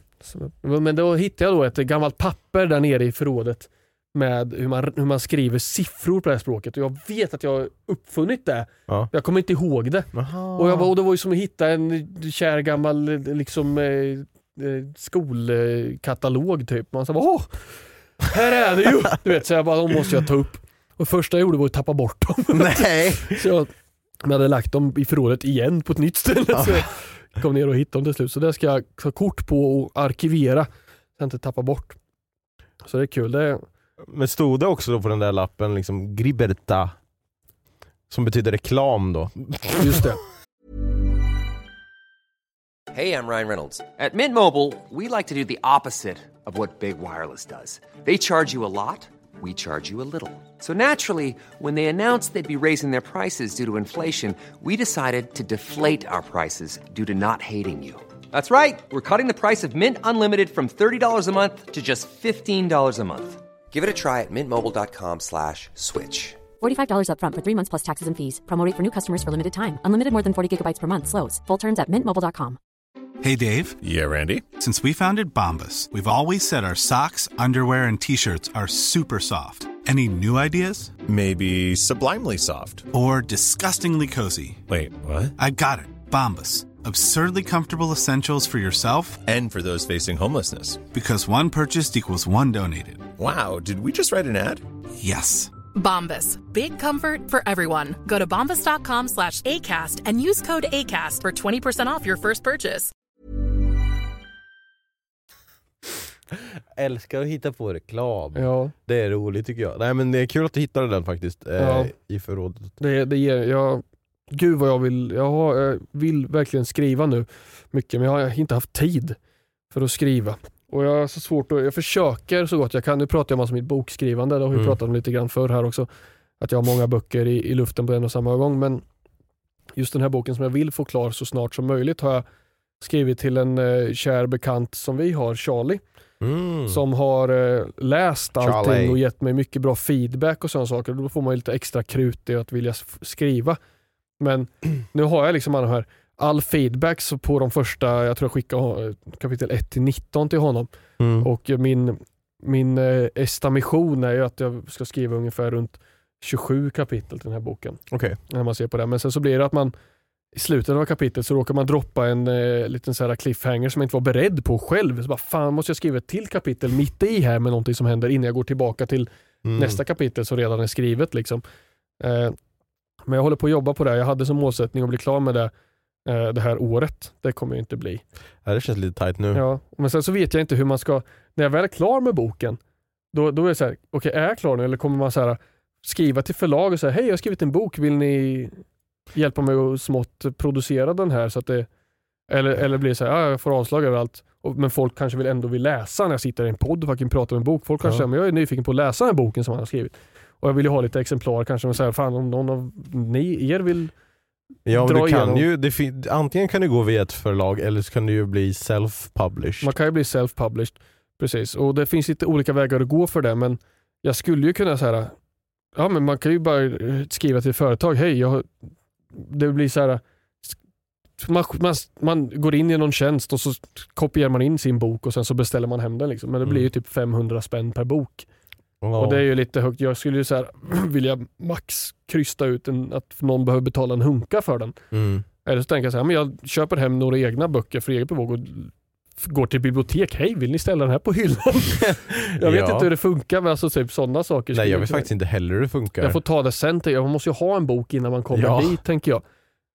men då hittade jag då ett gammalt papper där nere i förrådet med hur man, hur man skriver siffror på det här språket och jag vet att jag har uppfunnit det.
Ja.
Jag kommer inte ihåg det.
Aha.
Och, jag, bara- och det var ju som att hitta en kär gammal liksom, eh, eh, skolkatalog typ. Man sa åh, här är det ju! (laughs) Du vet, så jag bara, de måste jag ta upp. Och första jag gjorde var att tappa bort dem. (laughs)
Nej! (laughs)
Så jag, jag hade lagt dem i förrådet igen på ett nytt ställe. Så jag kom ner och hittade dem till slut. Så det ska jag ta kort på och arkivera. Så jag inte tappar bort. Så det är kul. Det är,
Men stod det också då på den där lappen liksom Griberta? Som betyder reklam då?
just det.
Hey, I'm Ryan Reynolds.
At Mint Mobile, we like to do the opposite of what Big Wireless does. They charge you a lot, we charge you a little. So naturally, when they announced they'd be raising their prices due to inflation, we decided to deflate our prices due to not hating you. That's right. We're cutting the price of Mint Unlimited from $30 a month to just $15 a month.
Give it a try at mintmobile.com slash switch.
$45 upfront for three months plus taxes and fees. Promo rate for new customers for limited time. Unlimited more than 40 gigabytes per month. Slows. Full terms at mintmobile.com.
Hey, Dave.
Yeah, Randy.
Since we founded Bombus, we've always said our socks, underwear, and t shirts are super soft. Any new ideas?
Maybe sublimely soft.
Or disgustingly cozy?
Wait, what?
I got it. Bombus. Absurdly comfortable essentials for yourself
And for those facing homelessness.
because one purchased equals one donated.
Wow, did we just write an ad?
Yes.
Bombas. Big comfort for everyone. Go to bombas.com slash ACAST and use code ACAST for 20% off your first purchase. (laughs)
Älskar att hitta på reklam.
Ja,
Det är roligt tycker jag. Nej men det är kul att du hittade den faktiskt eh,
Ja.
i förrådet.
det, det ger, jag, gud vad jag vill, jag, har, jag vill verkligen skriva nu mycket men jag har inte haft tid för att skriva. Och jag har så svårt att, jag försöker så gott jag kan, nu pratar jag om mitt bokskrivande, det har vi
Mm.
pratat om lite grann förr här också. Att jag har många böcker i, i luften på en och samma gång men just den här boken som jag vill få klar så snart som möjligt har jag skrivit till en eh, kär bekant som vi har, Charlie.
Mm.
som har eh, läst allting
Charlie.
och gett mig mycket bra feedback och sådana saker. Då får man lite extra krut i att vilja skriva. Men nu har jag liksom alla här, all feedback så på de första, jag tror jag skickade eh, kapitel 1 till 19 till honom.
Mm.
Och eh, min, min eh, estimation är ju att jag ska skriva ungefär runt 27 kapitel till den här boken.
Okej.
När man ser på det. Men sen så blir det att man i slutet av kapitlet så råkar man droppa en eh, liten så här cliffhanger som jag inte var beredd på själv. Så bara, fan måste jag skriva ett till kapitel mitt i här med någonting som händer innan jag går tillbaka till
Mm.
nästa kapitel som redan är skrivet. Liksom. Eh, men jag håller på att jobba på det. Jag hade som målsättning att bli klar med det eh, det här året. Det kommer jag inte bli.
Ja, det känns lite tight nu.
Ja, men sen så vet jag inte hur man ska, när jag väl är klar med boken, då, då är det så här, okej är jag klar nu eller kommer man så här, skriva till förlag och säga, hej jag har skrivit en bok, vill ni hjälpa mig att smått producera den här? Så att det, eller, eller blir det så här, ja, jag får avslag överallt, men folk kanske vill ändå vill läsa när jag sitter i en podd och pratar om en bok. Folk kanske
Ja.
säger, men jag är nyfiken på att läsa den här boken som han har skrivit. Och jag vill ju ha lite exemplar kanske, och säga, fan om någon av ni, er vill
Ja, men
dra
du kan
igenom.
ju, det antingen kan du gå via ett förlag eller så kan du ju bli self-published.
Man kan ju bli self-published. Precis, och det finns lite olika vägar att gå för det men jag skulle ju kunna säga ja men man kan ju bara eh, skriva till företag, hej jag det blir så här man, man, man går in i någon tjänst och så kopierar man in sin bok och sen så beställer man hem den liksom. Men det blir ju
Mm.
typ 500 spänn per bok.
Ja.
Och det är ju lite högt. Jag skulle ju så här, (clears throat) vilja max krysta ut en, att någon behöver betala en hunka för den.
mm.
Eller så tänker jag så här, men jag köper hem några egna böcker för eget bevåg och går till bibliotek. Hej, vill ni ställa den här på hyllan? (laughs) jag vet
Ja.
inte hur det funkar men alltså typ sådana saker.
Nej jag vet faktiskt inte heller hur det funkar.
Jag får ta det sen. jag. Måste ju ha en bok innan man kommer
Ja.
dit tänker jag.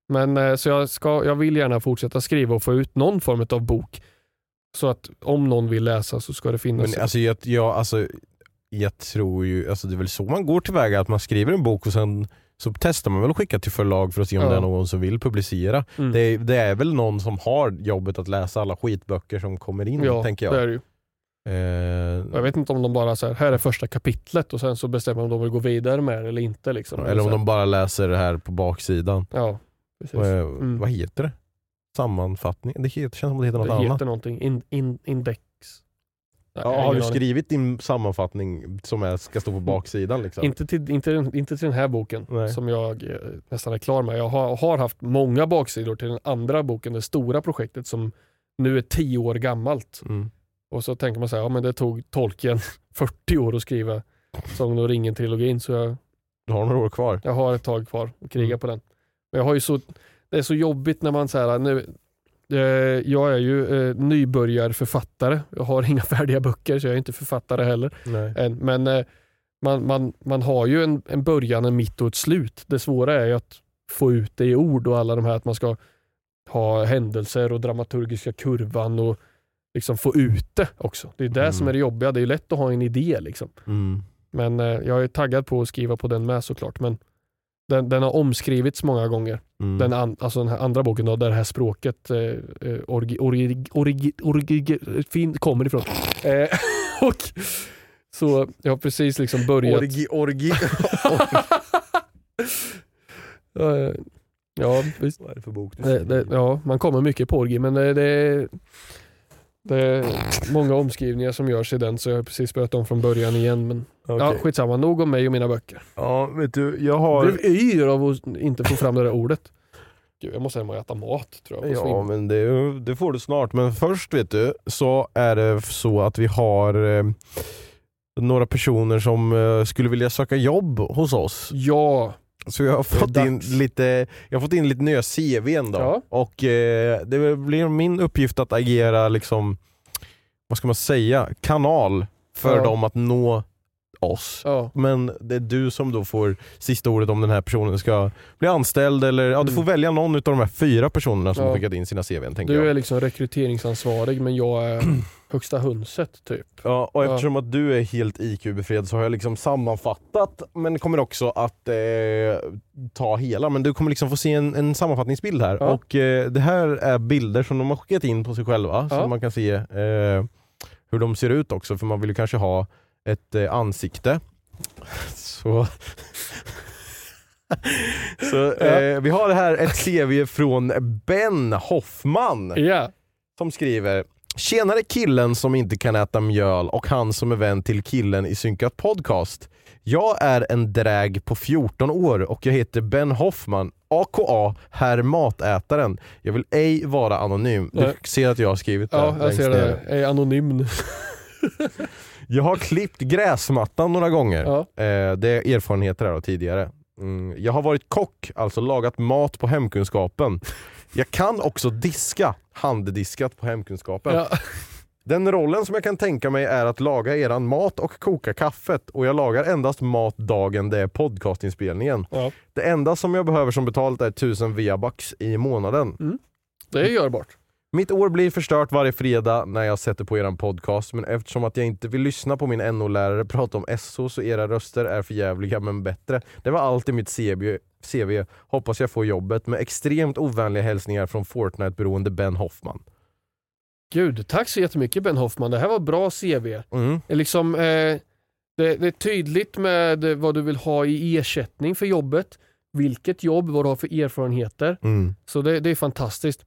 Men eh, så jag, ska, jag vill gärna fortsätta skriva och få ut någon form av bok. Så att om någon vill läsa så ska det finnas.
Men alltså jag, jag, alltså, jag tror ju, alltså det är väl så man går tillväga, att man skriver en bok och sen så testar man väl att skicka till förlag för att se om
Ja.
det är någon som vill publicera.
Mm.
Det, är, det är väl någon som har jobbet att läsa alla skitböcker som kommer in,
ja,
tänker
det
jag.
är det ju.
Eh,
Jag vet inte om de bara så här, här är första kapitlet och sen så bestämmer de om de vill gå vidare med det eller inte. Liksom.
eller om de bara läser det här på baksidan.
Ja, precis.
Eh,
Mm.
Vad heter det? Sammanfattning? Det heter, känns som det heter något
det
annat.
heter någonting. In, in, index.
Ja,
har
du skrivit din sammanfattning som är, ska stå på (laughs) baksidan? Liksom?
Inte till, inte, inte till den här boken
Nej.
som jag eh, nästan är klar med. Jag har, har haft många baksidor till den andra boken, det stora projektet som nu är tio år gammalt.
Mm.
Och så tänker man så här, ja men det tog Tolkien 40 (laughs) år att skriva Sagan om ringen-trilogin så jag,
Du har några år kvar.
jag har ett tag kvar att kriga
Mm.
på den. Men jag har ju så, det är så jobbigt när man säger nu, eh, jag är ju eh, nybörjarförfattare. Jag har (laughs) inga färdiga böcker så jag är inte författare heller. Än. Men eh, man, man, man har ju en, en början, en mitt och ett slut. Det svåra är ju att få ut det i ord och alla de här att man ska ha händelser och dramaturgiska kurvan och liksom få ut det också. Det är det
Mm.
som är det jobbiga. Det är lätt att ha en idé liksom.
Mm.
Men eh, jag är taggad på att skriva på den med såklart. Men den, den har omskrivits många gånger.
Mm.
Den, an, alltså den här andra boken då, där det här språket eh, eh, orgi, orgi, orgi, orgi, fin, kommer ifrån. Eh, (laughs) och så jag har precis liksom börjat.
Orgi, orgi. (laughs)
Eh, ja, visst.
Vad är det för bok
Det, det, ja, man kommer mycket på orgi men det, det, det är många omskrivningar som görs i den så jag har precis börjat om från början igen. Men ja,
Okej.
skitsamma, nog om mig och mina böcker.
Ja, vet du, jag
Jag
har...
blev yr av att inte få fram det där ordet. Gud, jag måste hem och äta mat tror jag.
Ja
sving.
men det, det får du snart. Men först vet du, så är det så att vi har eh, några personer som eh, skulle vilja söka jobb hos oss.
ja,
Så jag har fått in lite, jag har fått in lite nya CVn då.
Ja.
Och eh, det blir min uppgift att agera liksom, vad ska man säga, kanal för
Ja.
dem att nå oss.
ja.
Men det är du som då får sista ordet om den här personen ska bli anställd eller ja, du
Mm.
får välja någon av de här fyra personerna som
Ja.
skickat in sina CVn
Du
jag.
är liksom rekryteringsansvarig men jag är högsta hönset typ.
Ja, och eftersom att du är helt IQ-befriad så har jag liksom sammanfattat men kommer också att eh, ta hela. Men du kommer liksom få se en, en sammanfattningsbild här.
Ja.
Och eh, det här är bilder som de har skickat in på sig själva
Ja.
så man kan se eh, hur de ser ut också för man vill ju kanske ha ett eh, ansikte. (laughs) Så, (laughs) så eh, vi har här ett CV från Ben Hoffman
Ja.
som skriver Tjenare killen som inte kan äta mjöl och han som är vän till killen i Synkat Podcast. Jag är en dräg på 14 år och jag heter Ben Hoffman, aka Herr Matätaren. Jag vill ej vara anonym. Du ser att jag har skrivit det
Ja, jag ser det. Jag är anonym. (laughs)
Jag har klippt gräsmattan några gånger.
Ja.
Eh, det är erfarenheter här tidigare. Mm. Jag har varit kock, alltså lagat mat på hemkunskapen. Jag kan också diska, handdiskat på hemkunskapen.
Ja.
Den rollen som jag kan tänka mig är att laga eran mat och koka kaffet och jag lagar endast mat dagen det är podcastinspelningen.
Ja.
Det enda som jag behöver som betalt är 1000 viabucks i månaden.
Det är görbart.
Mitt år blir förstört varje fredag när jag sätter på eran podcast men eftersom att jag inte vill lyssna på min NO-lärare prata om SO så era röster är för jävliga men bättre. Det var allt i mitt CV. CV. Hoppas jag får jobbet med extremt ovänliga hälsningar från Fortnite-beroende Ben Hoffman.
Gud, tack så jättemycket Ben Hoffman. Det här var bra CV.
Mm.
Det är Liksom, eh, det, det är tydligt med vad du vill ha i ersättning för jobbet. Vilket jobb, vad du har för erfarenheter.
Mm.
Så det, det är fantastiskt.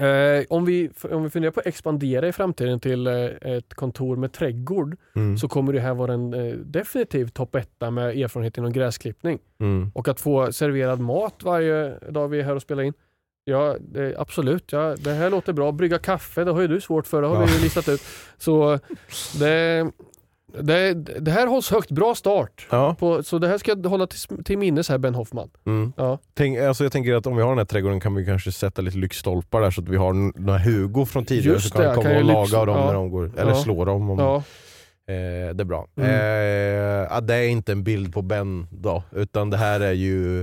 Eh, om, vi, om vi funderar på att expandera i framtiden till eh, ett kontor med trädgård
Mm.
så kommer det här vara en eh, definitiv topp etta med erfarenhet inom gräsklippning.
Mm.
Och att få serverad mat varje dag vi är här och spelar in. Ja, det, absolut. Ja, det här låter bra. Brygga kaffe, det har ju du svårt för. Det har
Ja.
vi ju listat ut. Så det, det, det här hålls högt. Bra start.
Ja.
På, så det här ska jag hålla till, till minnes här, Ben Hoffman.
Mm.
Ja.
Tänk, alltså jag tänker att om vi har den här trädgården kan vi kanske sätta lite lyktstolpar där så att vi har några Hugo från tidigare
Just
så kan
det,
komma
kan
och laga
lyx-
dem
ja.
när de går, eller
Ja.
slå dem. Om,
Ja.
eh, det är bra.
Mm.
Eh, det är inte en bild på Ben då, utan det här är ju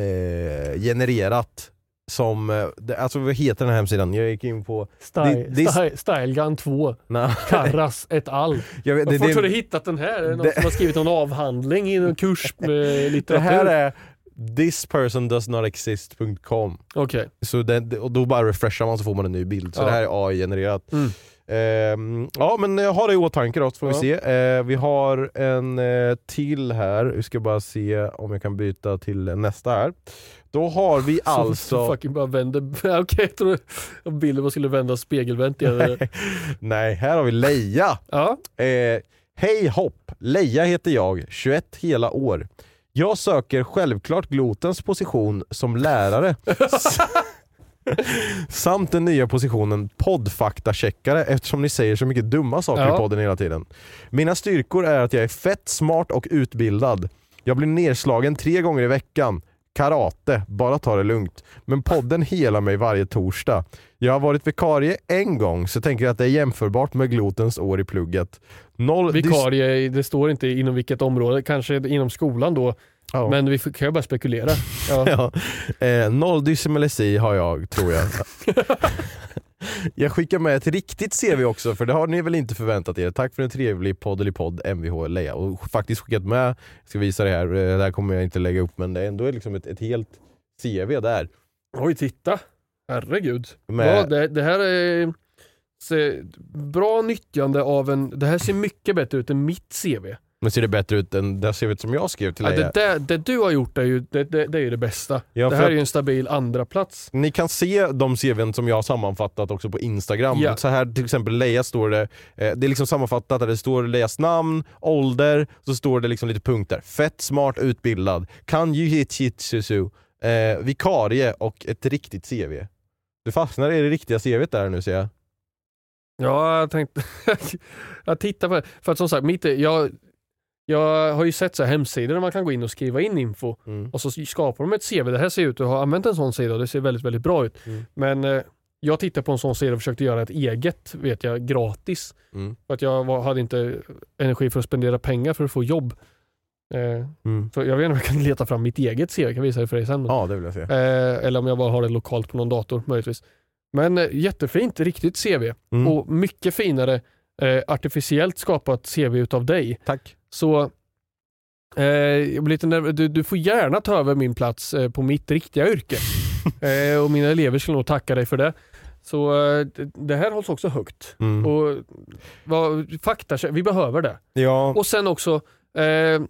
eh, genererat som, eh, det, alltså vad heter den här hemsidan? Jag gick in på...
Style,
Det- det-
style, Stylegun 2.
Nej,
Karras et al. (laughs)
jag vet, det,
fort har du
det,
hittat den här? Är det någon
det-
som har skrivit någon avhandling i någon kurs (laughs) med
det
litteratur?
här är thispersondoesnotexist.com
Okej.
Så det, och då bara refreshar man så får man en ny bild. Så
Ja.
det här är AI-genererat.
Mm.
Ehm, ja men jag har det i åtanke då så får
Ja.
vi se. Eh, vi har en eh, till här, vi ska bara se om jag kan byta till nästa här. Då har vi
Så,
alltså...
så fucking bara vänder. (laughs) Okej, jag tror att bilden var skulle vända spegelvänt igen.
Nej, här har vi Leia.
Ja,
Eh, Hej hopp! Leia heter jag, 21 hela år. Jag söker självklart Glotens position som lärare. (laughs) Samt den nya positionen poddfaktacheckare eftersom ni säger så mycket dumma saker
Ja.
i podden hela tiden. Mina styrkor är att jag är fett smart och utbildad. Jag blir nedslagen tre gånger i veckan. Karate, bara ta det lugnt. Men podden helar mig varje torsdag. Jag har varit vikarie en gång så tänker jag att det är jämförbart med Glotens år i plugget. Noll
vikarie, det står inte inom vilket område, kanske inom skolan då.
Ja.
Men vi kan ju bara spekulera. (laughs) Ja.
Ja. Eh, noll dyslexi har jag, tror jag. (laughs) jag skickar med ett riktigt CV också, för det har ni väl inte förväntat er. Tack för en trevlig podd podd Mvh Leia. Och faktiskt skickat med, jag ska visa det här, eh, det här kommer jag inte lägga upp men det är ändå liksom ett, ett helt CV där.
Oj, titta. Herregud.
Med-
Ja, det, det här är bra nyttjande av en... Det här ser mycket bättre ut än mitt CV.
Men ser det bättre ut än det CVt som jag skrev till
Ja, det, där, det du har gjort är ju det, det, det, är det bästa.
Ja,
det här är ju en stabil andra plats.
Ni kan se de CVn som jag har sammanfattat också på Instagram.
Ja.
Så här till exempel Leia står det, eh, det är liksom sammanfattat där det står Leias namn, ålder, så står det liksom lite punkter. Fett smart utbildad, kan jiu-jitsu, eh, vikarie och ett riktigt CV. Du fastnar i det riktiga CVt där nu ser jag.
Ja, jag tänkte... (laughs) jag tittar på det. För att som sagt, mitt, jag, jag har ju sett så här hemsidor där man kan gå in och skriva in info
Mm.
och så skapar de ett CV. Det här ser ut att ha använt en sån sida och det ser väldigt, väldigt bra ut.
Mm.
Men eh, jag tittade på en sån sida och försökte göra ett eget, vet jag, gratis.
Mm.
För att jag var, hade inte energi för att spendera pengar för att få jobb. Eh,
Mm.
så jag vet inte om jag kan leta fram mitt eget CV, jag kan visa det för dig sen.
Ja det vill jag se.
Eh, eller om jag bara har det lokalt på någon dator möjligtvis. Men eh, jättefint, riktigt CV.
Mm.
Och mycket finare eh, artificiellt skapat CV utav dig.
Tack.
Så eh, jag blir lite nerv- du, du får gärna ta över min plats eh, på mitt riktiga yrke. (laughs) eh, och mina elever skulle nog tacka dig för det. Så eh, det- här hålls också högt.
Mm.
Och vad, fakta, vi behöver det.
Ja,
Och sen också, eh,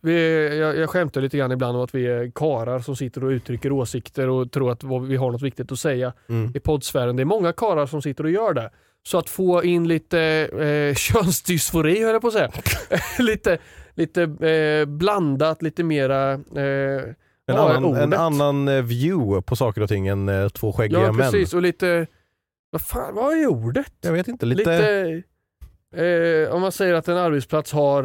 vi, jag, jag skämtar lite grann ibland om att vi är karar som sitter och uttrycker åsikter och tror att vi har något viktigt att säga
mm.
i poddsfären. Det är många karar som sitter och gör det. Så att få in lite eh, (laughs) könsdysfori höll jag på att säga. (laughs) lite lite eh, blandat, lite mera eh,
en,
ja,
annan, en annan eh, view på saker och ting än eh, två skäggiga
Ja
män.
precis och lite, vad fan vad är ordet?
Jag vet inte, lite...
Lite, eh, om man säger att en arbetsplats har,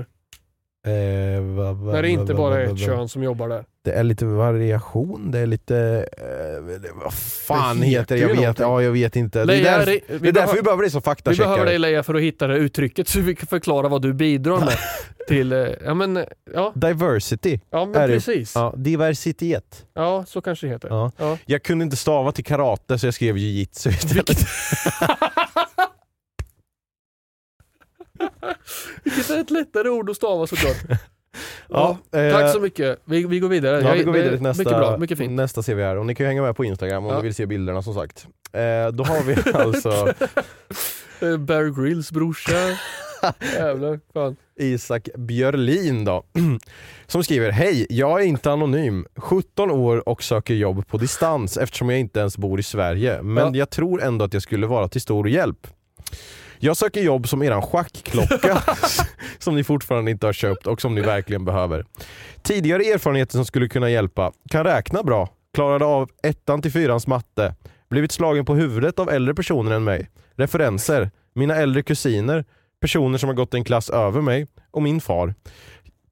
eh, va, va,
när det inte bara är ett kön som jobbar där.
Det är lite variation, det är lite... Eh, vad fan
Det
heter det? Jag vet,
någonting.
ja, jag vet inte. Det är
Leia,
därför,
vi
det är
behöver-
därför vi behöver dig som
Vi behöver
faktacheckare.
dig Leia för att hitta det uttrycket så vi kan förklara vad du bidrar med (laughs) till, eh, ja men, ja,
Diversity.
ja men
Är
precis. Ja.
Ja, diversitet.
så kanske det heter.
Ja.
Ja.
Jag kunde inte stava till karate så jag skrev jiu-jitsu istället.
Vilket (laughs) är ett lättare ord att stava såklart.
Ja, eh,
Tack så mycket. Vi, vi går vidare.
Ja, vi går vidare till nästa,
Mycket bra, mycket fint.
nästa CV här. Och ni kan ju hänga med på Instagram om
Ja.
ni vill se bilderna som sagt. Eh, då har vi (laughs) alltså
Eh, Bear Grylls brorsa. (laughs) Jävlar, fan.
Isak Björlin då. (clears throat) Som skriver, hej, jag är inte anonym, 17 år och söker jobb på distans eftersom jag inte ens bor i Sverige. Men
Ja.
jag tror ändå att jag skulle vara till stor hjälp. Jag söker jobb som eran schackklocka (laughs) (laughs) som ni fortfarande inte har köpt och som ni verkligen behöver. Tidigare erfarenheter som skulle kunna hjälpa. Kan räkna bra, klarade av ettan till fyrans matte, blivit slagen på huvudet av äldre personer än mig. Referenser, mina äldre kusiner, personer som har gått en klass över mig och min far.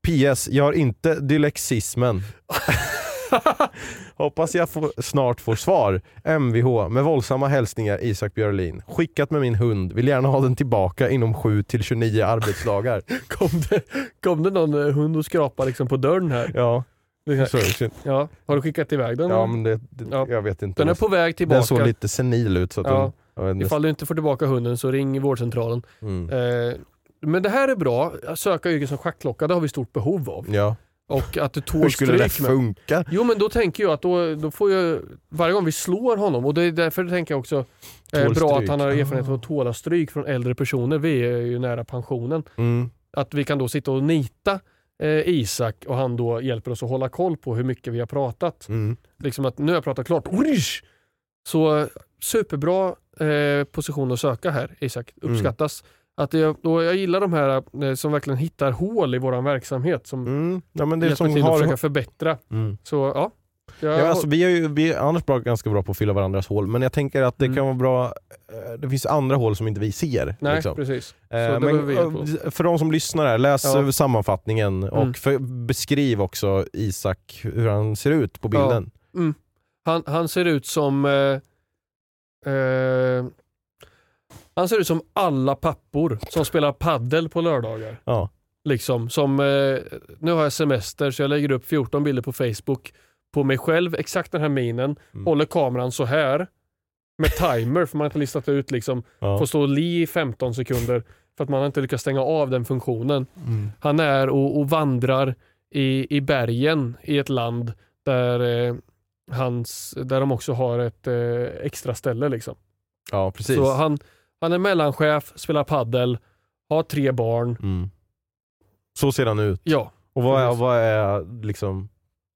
PS. Jag har inte dylexismen. (laughs) (laughs) Hoppas jag får, snart får svar. Mvh med våldsamma hälsningar Isak Björlin. Skickat med min hund. Vill gärna ha den tillbaka inom 7-29 arbetsdagar. (laughs)
Kom det, kom det någon eh, hund och skrapade liksom på dörren här?
Ja,
här-. Ja, har du skickat iväg den?
ja men det, det,
Ja.
jag vet inte.
Den är på väg
Den
tillbaka.
såg lite senil ut. Så att
Ja.
den, inte.
Ifall du inte får tillbaka hunden så ring vårdcentralen.
Mm.
Eh, men det här är bra. Söka yrken som schackklocka, det har vi stort behov av.
Ja.
Och att du
Hur
tål
skulle det
stryk med.
funka?
Jo men då tänker jag att då, då får jag, varje gång vi slår honom, och det är därför tänker jag också eh, bra att han har erfarenhet av
Ah.
att tåla stryk från äldre personer. Vi är ju nära pensionen.
Mm.
Att vi kan då sitta och nita eh, Isak och han då hjälper oss att hålla koll på hur mycket vi har pratat.
Mm.
Liksom att nu har jag pratat klart. Så eh, superbra eh, position att söka här Isak, uppskattas. Att jag, jag gillar de här eh, som verkligen hittar hål i våran verksamhet som
Mm. Ja, men det
hjälper
som
till att
har...
försöka förbättra.
Mm.
Så ja. Jag,
Ja, alltså, vi är ju vi är annars bra, ganska bra på att fylla varandras hål, men jag tänker att det
Mm.
kan vara bra, eh, det finns andra hål som inte vi ser.
nej,
liksom.
precis.
Eh, men, eh, för de som lyssnar här, läs
Ja.
sammanfattningen
Mm.
och för, beskriv också Isak, hur han ser ut på bilden.
Han, han ser ut som eh, eh, Han ser ut som alla pappor som spelar paddel på lördagar.
Ja.
Liksom som, eh, nu har jag semester så jag lägger upp 14 bilder på Facebook på mig själv, exakt den här minen,
Mm.
håller kameran så här med timer för man har inte listat ut liksom,
Ja.
får stå och li i 15 sekunder för att man inte lyckats stänga av den funktionen.
Mm.
Han är och, och vandrar i, i bergen i ett land där, eh, hans, där de också har ett eh, extra ställe. Liksom.
ja, precis.
Så han, han är mellanchef, spelar paddel, har tre barn.
mm. Så ser han ut.
Ja,
Och vad är, vad är liksom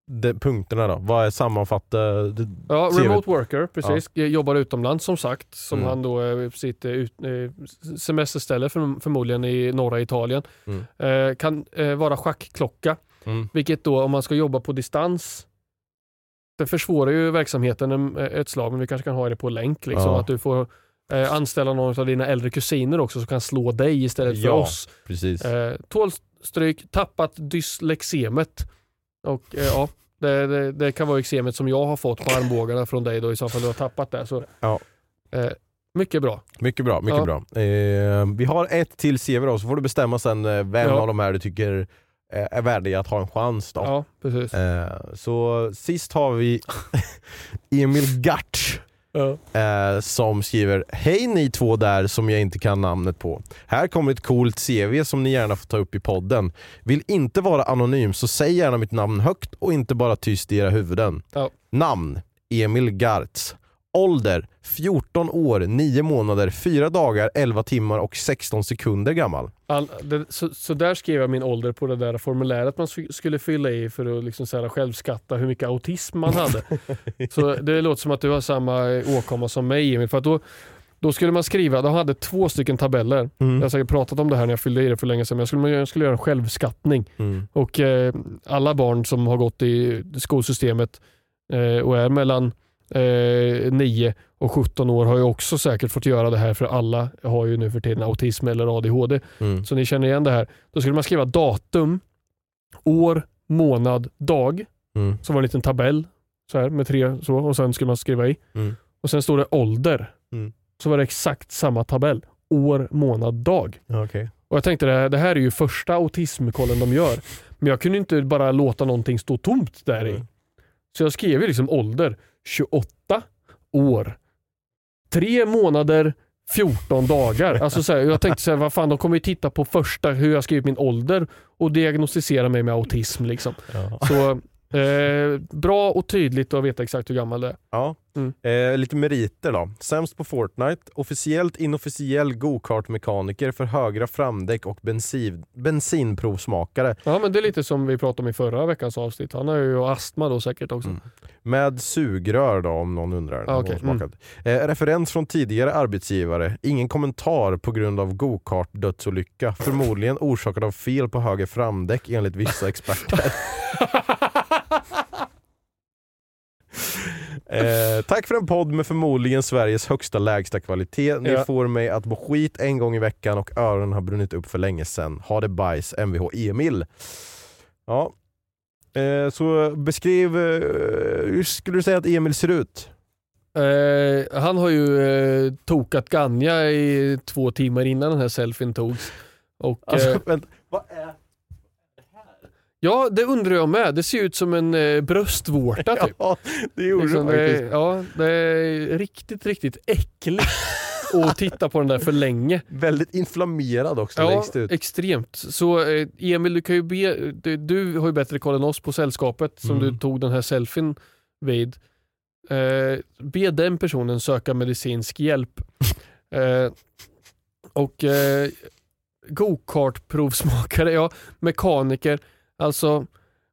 de, punkterna då? Vad är sammanfattade?
ja remote worker, precis. Jobbar utomlands som sagt. Som
Mm.
han då eh, sitt ut, eh, semesterställe för, förmodligen i norra Italien.
Mm.
Eh, kan eh, vara schackklocka.
Mm.
Vilket då om man ska jobba på distans det försvårar ju verksamheten en- ett slag men vi kanske kan ha det på länk. Liksom,
Ja.
Att du får eh, anställa någon av dina äldre kusiner också som kan slå dig istället för
Ja.
oss.
Precis.
Eh, tålstryk, tappat dyslexemet. Och eh, ja, det, det, det kan vara exemet som jag har fått på armbågarna från dig då i så fall du har tappat det. Så,
Ja.
eh, mycket bra.
Mycket bra, mycket
Ja.
bra. Eh, vi har ett till CV då, så får du bestämma sen eh, vem
Ja.
av de här du tycker eh, är värdig att ha en chans då.
Ja, precis.
Så sist har vi (laughs) Emil Gart. Eh, som skriver Hej ni två där som jag inte kan namnet på. Här kommer ett coolt CV som ni gärna får ta upp i podden. Vill inte vara anonym så säg gärna mitt namn högt och inte bara tyst i era huvuden.
Ja.
Namn Emil Gartz. Ålder 14 år, 9 månader, 4 dagar, 11 timmar och 16 sekunder gammal.
All, det, så, så där skrev jag min ålder på det där formuläret man sk- skulle fylla i för att liksom så här självskatta hur mycket autism man hade. (laughs) så det låter som att du har samma åkomma som mig Emil. För att då, då skulle man skriva, de hade två stycken tabeller.
Mm.
Jag har säkert pratat om det här när jag fyllde i det för länge sedan. Men jag skulle, jag skulle göra en självskattning.
Mm.
Och eh, alla barn som har gått i skolsystemet eh, och är mellan eh, 9 och 17 år har ju också säkert fått göra det här för alla har ju nu för tiden autism eller ADHD.
Mm.
Så ni känner igen det här. Då skulle man skriva datum, år, månad, dag.
Mm.
Så var det en liten tabell så här, med tre så och sen skulle man skriva i.
Mm.
Och sen står det ålder.
Mm.
Så var det exakt samma tabell. År, månad, dag.
Okej.
Och jag tänkte det här, det här är ju första autismkollen de gör. Men jag kunde inte bara låta någonting stå tomt där i.
Mm.
Så jag skrev ju liksom ålder 28 år. Tre månader 14 dagar. Alltså så här, jag tänkte så här, vad fan de kommer ju titta på första hur jag skrivit min ålder och diagnostisera mig med autism. Liksom.
Ja.
Så eh, bra och tydligt att veta exakt hur gammal det är.
Ja.
Mm.
Eh, lite meriter då. Sämst på Fortnite, officiellt inofficiell go-kart-mekaniker för högra framdäck och bensin, bensinprovsmakare.
Ja men det är lite som vi pratade om i förra veckans avsnitt. Han har ju astma då säkert också.
Mm. Med sugrör då om någon undrar.
Ah, okej.
Osmakat. Eh, referens från tidigare arbetsgivare. Ingen kommentar på grund av go-kart-dödsolycka. Förmodligen orsakad av fel på höger framdäck enligt vissa experter. (laughs) (laughs) Eh, tack för en podd med förmodligen Sveriges högsta lägsta kvalitet. Ni
Ja.
får mig att må skit en gång i veckan och öronen har brunnit upp för länge sedan. Ha det bajs, Mvh Emil. Ja. Eh, så beskriv, eh, hur skulle du säga att Emil ser ut?
Eh, han har ju eh, tokat Ganja i två timmar innan den här selfien togs. Och,
Alltså,
eh,
vänta, vad är...
ja, det undrar jag med. Det ser ut som en eh, bröstvårta (laughs) typ.
Ja, det gjorde
Liksom, det,
faktiskt.
ja, det är riktigt, riktigt äckligt att (laughs) titta på den där för länge.
Väldigt inflammerad också
Ja,
längst ut.
extremt. Så eh, Emil, du kan ju be, du, du har ju bättre koll än oss på sällskapet som
Mm.
du tog den här selfien vid. Eh, be den personen söka medicinsk hjälp. (laughs) Eh, och eh, go-kart-provsmakare, ja, mekaniker. Alltså,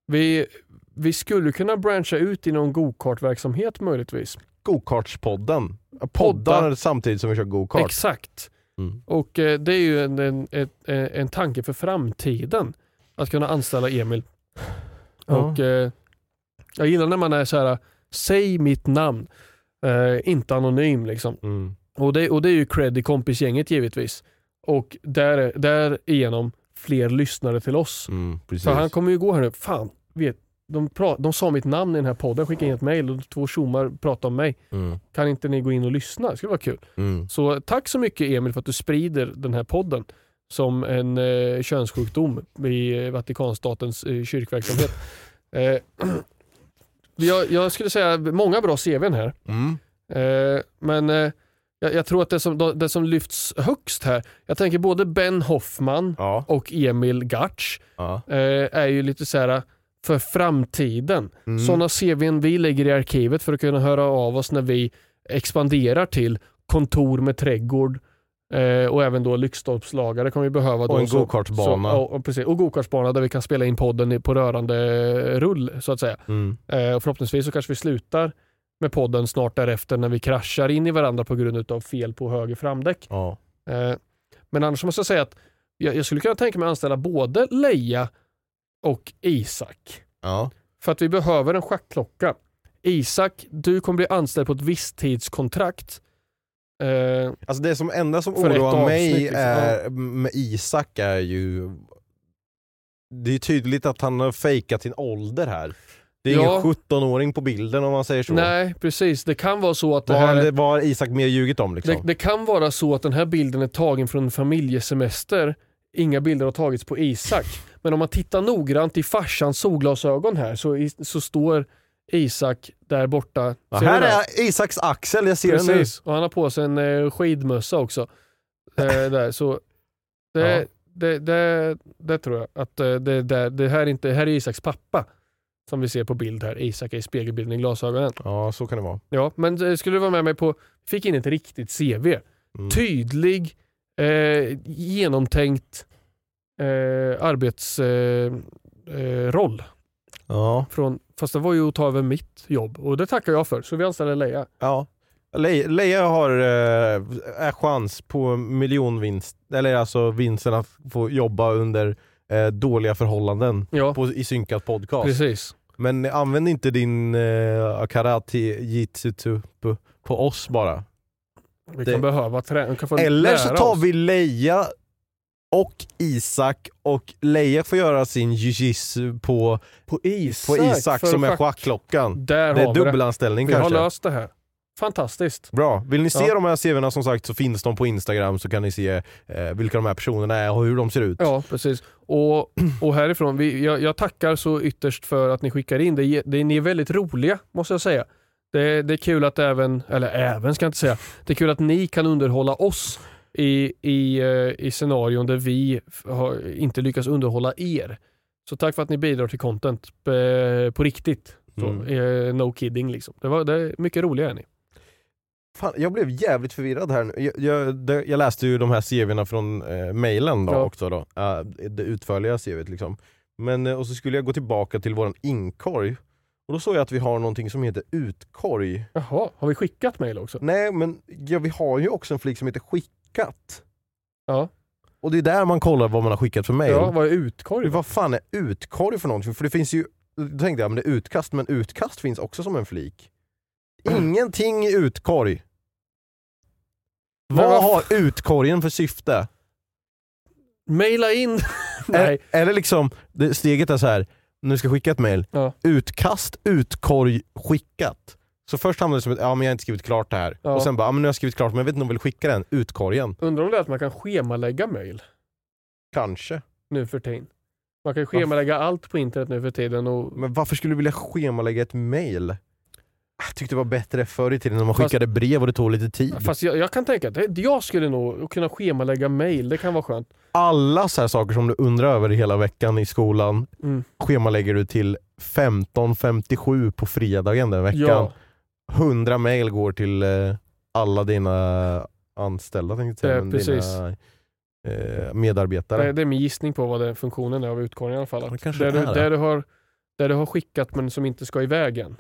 vi, vi skulle kunna branscha ut i någon go-kart-verksamhet möjligtvis.
Go-kartspodden. Poddar
Poddar.
samtidigt som vi kör go-kart.
Exakt.
Mm.
Och eh, det är ju en, en, ett, eh, en tanke för framtiden. Att kunna anställa Emil.
Ja.
Och eh, Jag gillar när man är så här, säg mitt namn. Eh, inte anonym liksom.
Mm.
Och det, och det är ju cred i kompisgänget givetvis. Och där, därigenom fler lyssnare till oss.
Mm.
För han kommer ju gå här nu, fan, vet, de, pra, de sa mitt namn i den här podden, skickade in ett mail och två tjommar pratade om mig.
Mm.
Kan inte ni gå in och lyssna? Det skulle vara kul.
Mm.
Så tack så mycket Emil för att du sprider den här podden som en eh, könssjukdom i eh, Vatikanstatens eh, kyrkverksamhet. (laughs) eh, (clears throat) jag, jag skulle säga många bra CVn här.
Mm.
Eh, men eh, jag, jag tror att det som, det som lyfts högst här, jag tänker både Ben Hoffman
Ja.
och Emil Gatch
ja.
eh, är ju lite så här för framtiden.
Mm.
Sådana CVn vi lägger i arkivet för att kunna höra av oss när vi expanderar till kontor med trädgård eh, och även då lyktstolpslagare kommer vi behöva. Då,
Och en
Så-
go-kartbana.
och precis. Och gokartbana där vi kan spela in podden på rörande rull så att säga.
Mm.
Eh, och förhoppningsvis så kanske vi slutar med podden snart därefter när vi kraschar in i varandra på grund av fel på höger framdäck.
Ja.
Eh, men annars måste jag säga att jag, jag skulle kunna tänka mig att anställa både Leia och Isak.
Ja.
För att vi behöver en schackklocka. Isak, du kommer bli anställd på ett visstidskontrakt. Eh,
Alltså det som enda som oroar mig
avsnitt, liksom.
är, med Isak är ju Det är tydligt att han har fejkat sin ålder här. Det är
Ja.
ingen 17-åring på bilden om man säger så.
nej, precis. Det kan vara så att det här...
vad har Isak mer ljugit om liksom?
Det, det kan vara så att den här bilden är tagen från en familjesemester. Inga bilder har tagits på Isak. Men om man tittar noggrant i farsans solglasögon här så, så står Isak där borta.
Ja, här är Isaks axel, jag ser den nu.
Precis, och han har på sig en eh, skidmössa också. Eh, där, så det,
Ja.
det, det, det tror jag att eh, det, det, det här är inte, här är Isaks pappa. Som vi ser på bild här. Isak är i spegelbilden i glasögonen.
Ja, så kan det vara.
Ja, men eh, skulle du vara med mig på, fick in ett riktigt CV.
Mm.
Tydlig, eh, genomtänkt eh, arbetsroll. Eh, roll
Ja.
från, fast det var ju att ta över mitt jobb och det tackar jag för. Så vi anställer Leia.
ja. Le- Leia har eh, är chans på miljonvinst, eller alltså vinsten att få jobba under eh, dåliga förhållanden
Ja,
på, i synkat podcast.
precis.
Men använd inte din eh, karate jitsu på, på oss bara.
Vi
Det-
kan behöva träna.
Eller så tar
oss.
vi Leia och Isak och Leia får göra sin jujitsu på,
på Isak,
på Isak som är
schack.
schackklockan.
Där
Det är
har vi
dubbelanställning
Vi har
kanske.
löst det här. Fantastiskt.
Bra. Vill ni se
Ja.
de här CVna som sagt så finns de på Instagram så kan ni se eh, vilka de här personerna är och hur de ser ut.
Ja, precis. Och, (clears throat) och härifrån, vi, jag, jag tackar så ytterst för att ni skickar in. Det, det, ni är väldigt roliga, måste jag säga. Det, det är kul att även, eller även ska jag inte säga, det är kul att ni kan underhålla oss i, i, eh, i scenarion där vi har, inte lyckas underhålla er. Så tack för att ni bidrar till content eh, på riktigt. Så,
Mm.
eh, no kidding liksom. Det, var, det är mycket roligare är ni.
Fan, jag blev jävligt förvirrad här nu. Jag, jag, jag läste ju de här CVna från eh, mailen då
Ja.
också då. Eh, det utförliga CVt liksom. Men, eh, och så skulle jag gå tillbaka till våran inkorg och då såg jag att vi har någonting som heter utkorg.
Jaha, har vi skickat mail också?
Nej men ja, vi har ju också en flik som heter skickat.
Ja.
Och det är där man kollar vad man har skickat för mail.
Ja, vad är utkorg?
Vad fan är utkorg för någonting? För det finns ju, då tänkte jag men det är utkast, men utkast finns också som en flik. (clears throat) Ingenting i utkorg. Vad har utkorgen för syfte?
Maila in! (laughs) Nej.
Eller liksom, det, steget är så här. nu ska jag skicka ett mail.
Ja.
Utkast, utkorg, skickat. Så först hamnar det som att ja, men jag har inte skrivit klart det här.
Ja.
Och sen bara, ja, men nu har jag skrivit klart men jag vet inte om jag vill skicka den. Utkorgen.
Undrar om det är att man kan schemalägga mail
Kanske.
nu för tiden. Man kan schemalägga allt på internet nu för tiden. Och,
Men varför skulle du vilja schemalägga ett mail? Jag tyckte det var bättre förr i tiden när man
Fast-
skickade brev och det tog lite tid.
fast jag, jag kan tänka att jag skulle nog kunna schemalägga mail. Det kan vara skönt.
Alla så här saker som du undrar över hela veckan i skolan
Mm.
schemalägger du till 15.57 på fredagen den veckan.
Ja,
100 mail går till eh, alla dina anställda tänkte jag säga, men
precis.
dina eh, medarbetare.
det, det är min gissning på vad det, funktionen är av utkorgen i alla fall.
Ja, det
Att
kanske
där,
det
du,
är
där, du har, där du har skickat men som inte ska iväg än.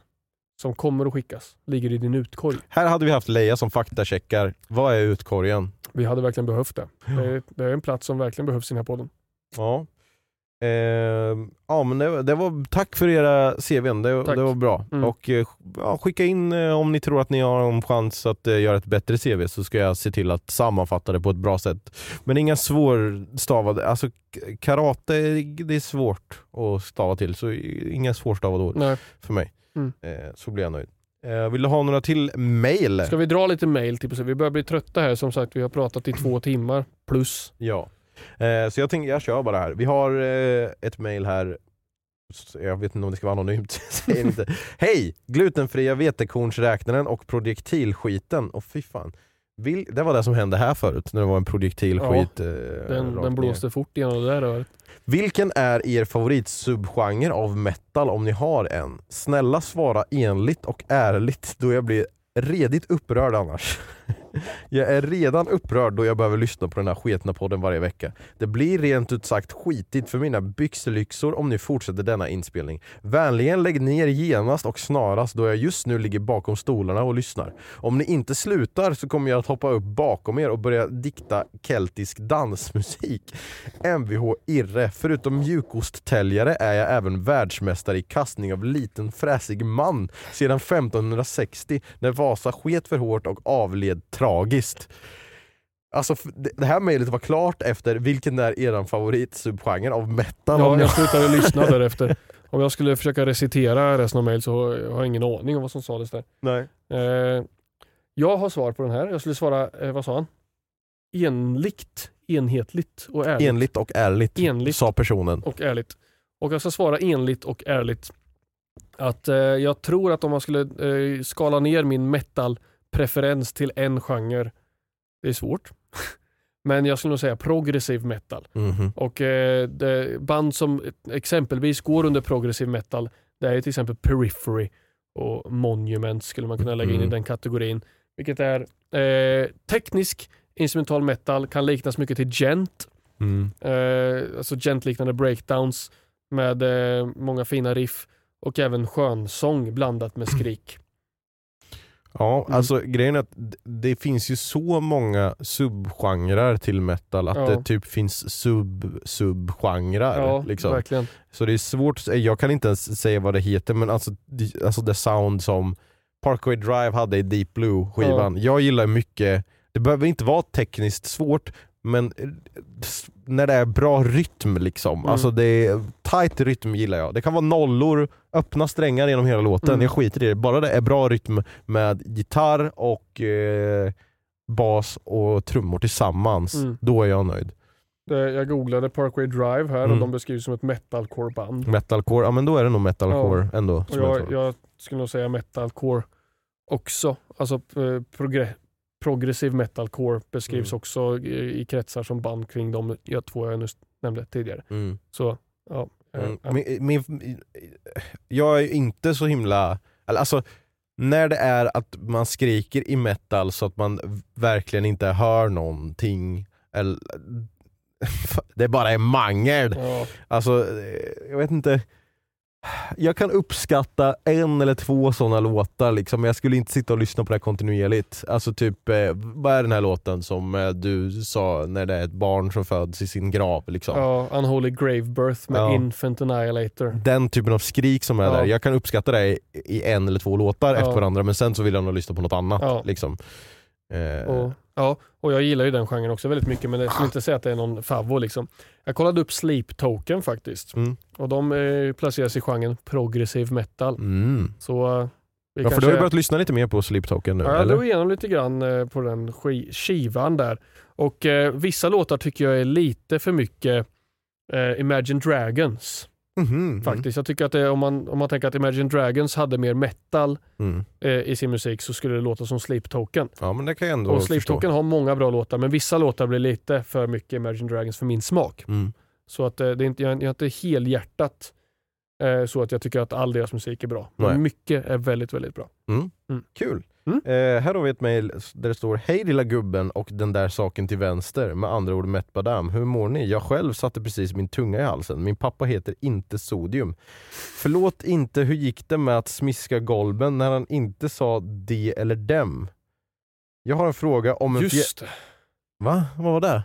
Som kommer att skickas. Ligger i din utkorg.
Här hade vi haft Leia som faktacheckar. Vad är utkorgen?
Vi hade verkligen behövt det. Det är, det är en plats som verkligen behövs i den här podden.
Ja. Ehm, ja men det, det var, tack för era CVn, det, det var bra.
Mm.
Och eh, ja, skicka in eh, om ni tror att ni har en chans att eh, göra ett bättre CV så ska jag se till att sammanfatta det på ett bra sätt. Men inga svårstavade, alltså karate det är svårt att stava till så inga svårstavade ord
Nej.
för mig.
Mm.
Eh, så blir jag nöjd. Eh, vill du ha några till mail?
Ska vi dra lite mail? Typ, vi börjar bli trötta här. Som sagt, vi har pratat i två timmar plus.
Ja. Eh, så jag tänker, jag kör bara här. Vi har eh, ett mail här, jag vet inte om det ska vara anonymt, (laughs) inte. Hej! Glutenfria vetekornsräknaren och projektilskiten. Och fy fan. Vil, det var det som hände här förut, när det var en projektilskit. eh,
Den,
rakt
den
ner.
blåste fort genom det där röret.
Vilken är er favoritsubgenre av metal om ni har en? Snälla svara enligt och ärligt då jag blir redigt upprörd annars. (laughs) Jag är redan upprörd då jag behöver lyssna på den här sketna podden varje vecka. Det blir rent ut sagt skitigt för mina byxlyxor om ni fortsätter denna inspelning. Vänligen lägg ner genast och snarast då jag just nu ligger bakom stolarna och lyssnar. Om ni inte slutar så kommer jag att hoppa upp bakom er och börja dikta keltisk dansmusik. (laughs) Mvh Irre, förutom mjukosttäljare är jag även världsmästare i kastning av liten fräsig man sedan 1560 när Vasa sket för hårt och avled tragiskt. Alltså det här mejlet var klart efter vilken är eran favoritsubgenre av metal?
Ja, jag slutade (laughs) lyssna därefter. Om jag skulle försöka recitera resten av mail så har jag ingen aning om vad som sades där.
Nej.
Eh, jag har svar på den här. Jag skulle svara, eh, vad sa han? Enligt, enhetligt och ärligt.
Enligt och ärligt,
Enligt.
sa personen.
och ärligt. Och jag ska svara enligt och ärligt. Att eh, jag tror att om man skulle eh, skala ner min metal-preferens till en genre, det är svårt. (laughs) Men jag skulle nog säga progressiv metal.
Mhm.
Och eh, det, band som exempelvis går under progressiv metal, det är till exempel Periphery och Monument skulle man kunna lägga in i
Mm.
den kategorin. Vilket är eh, teknisk instrumental metal, kan liknas mycket till gent.
Mm.
Eh, alltså gent-liknande breakdowns med eh, många fina riff och även skönsång blandat med skrik.
Ja,
Mm.
alltså grejen är att det finns ju så många subgenrer till metal att
Ja.
det typ finns sub-subgenrer.
Ja,
liksom.
verkligen.
Så det är svårt, jag kan inte ens säga vad det heter men alltså, alltså det sound som Parkway Drive hade i Deep Blue skivan. Jag gillar mycket, det behöver inte vara tekniskt svårt men eh, när det är bra rytm liksom.
Mm.
Alltså det är tight rytm gillar jag. Det kan vara nollor, öppna strängar genom hela låten,
Mm.
jag skiter i det. Bara det är bra rytm med gitarr och eh, bas och trummor tillsammans,
Mm.
då är jag nöjd.
Jag googlade Parkway Drive här
Mm.
och de beskrivs som ett metalcore-band.
Metalcore, ja men då är det nog metalcore ändå.
Och
som jag
jag, jag skulle nog säga metalcore också. Alltså eh, progre- progressiv metalcore beskrivs
Mm.
också i, i kretsar som band kring de jag, två jag nyss nämnde tidigare.
Mm.
Så ja. eh,
Mm.
ja.
Min, min, jag är inte så himla, alltså när det är att man skriker i metal så att man verkligen inte hör någonting, eller, (laughs) det bara är mangel.
Ja.
Alltså, eh, jag vet inte. Jag kan uppskatta en eller två sådana låtar, liksom, men jag skulle inte sitta och lyssna på det här kontinuerligt. Alltså typ, eh, vad är den här låten som eh, du sa när det är ett barn som föds i sin grav? Liksom?
ja, Unholy Grave Birth med
Ja.
Infant Annihilator.
den typen av skrik som är
Ja.
där, jag kan uppskatta det i, i en eller två låtar
Ja.
efter varandra men sen så vill jag nog lyssna på något annat. Liksom. Eh,
ja, och jag gillar ju den genren också väldigt mycket men jag skulle inte säga att det är någon favvo. Liksom. Jag kollade upp Sleep Token faktiskt.
Mm.
Och de eh, placeras i genren progressiv metal.
Mm.
Så eh,
Ja, för
kanske...
du har ju börjat lyssna lite mer på Sleep Token nu,
Ja, jag drog igenom lite grann eh, på den ski- skivan där. Och eh, vissa låtar tycker jag är lite för mycket Imagine Dragons.
Mhm,
Faktiskt. Jag tycker att det, om, man, om man tänker att Imagine Dragons hade mer metal
Mm.
eh, i sin musik så skulle det låta som Sleep Token.
Ja men det kan jag ändå
Och Sleep
förstå.
Token har många bra låtar men vissa låtar blir lite för mycket Imagine Dragons för min smak.
Mm.
Så att eh, det är inte, jag, jag är inte helhjärtat eh, så att jag tycker att all deras musik är bra.
Nej.
Men mycket är väldigt, väldigt bra.
Mm.
Mm.
Kul.
Mm.
Eh, här har vi ett mejl där det står Hej lilla gubben och den där saken till vänster, med andra ord Met Badam. Hur mår ni? Jag själv satte precis min tunga i halsen. Min pappa heter inte Sodium. Förlåt inte, hur gick det med att smiska golven när han inte sa de eller dem? Jag har en fråga om en
Just det.
Va? Vad var det?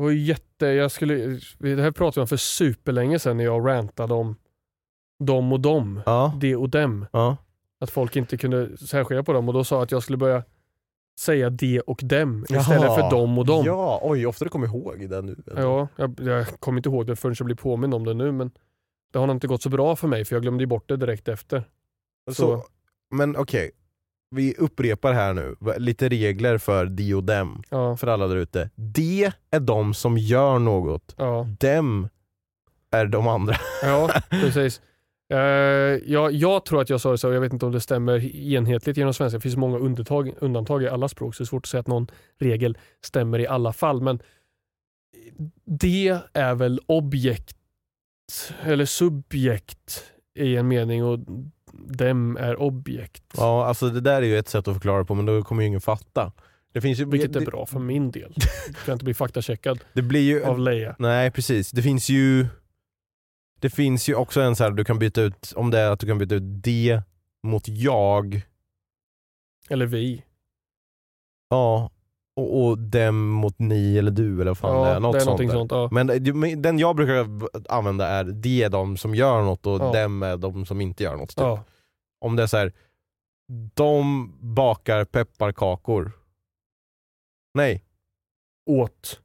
Ju jätte, jag skulle, det här pratade vi om för superlänge sedan när jag rantade om dem och dem,
Ja.
de och dem.
Ja.
Att folk inte kunde särskilja på dem och då sa att jag skulle börja säga de och dem istället
Jaha.
för dem och dem.
Ja, oj ofta du kommer ihåg det nu.
Ja, jag, jag kommer inte ihåg det förrän jag blir påmind om det nu men det har nog inte gått så bra för mig för jag glömde ju bort det direkt efter.
Så,
Så-
men okej, vi upprepar här nu, lite regler för de och dem.
Ja,
för alla där ute. De är de som gör något.
ja,
Dem är de andra.
ja precis. Ja, jag tror att jag sa det så, jag vet inte om det stämmer enhetligt genom svenska. Det finns många undantag, undantag i alla språk så det är svårt att säga att någon regel stämmer i alla fall. Men det är väl objekt eller subjekt i en mening och dem är objekt.
Ja, alltså det där är ju ett sätt att förklara på men då kommer ju ingen fatta. Det finns ju...
Vilket är
det,
bra för min del. (laughs) Jag kan inte bli faktacheckad
Det blir ju...
av Leia.
Nej precis, det finns ju... Det finns ju också en så här, du kan byta ut, om det är att du kan byta ut de mot jag,
Eller vi.
ja, och, och dem mot ni eller du eller vad fan det är. Något
det är
sånt,
sånt. Ja.
Men det- men den jag brukar använda är de är de som gör något och
Ja.
dem är de som inte gör något. Typ.
Ja.
Om det är så här, de bakar pepparkakor. Nej,
Åt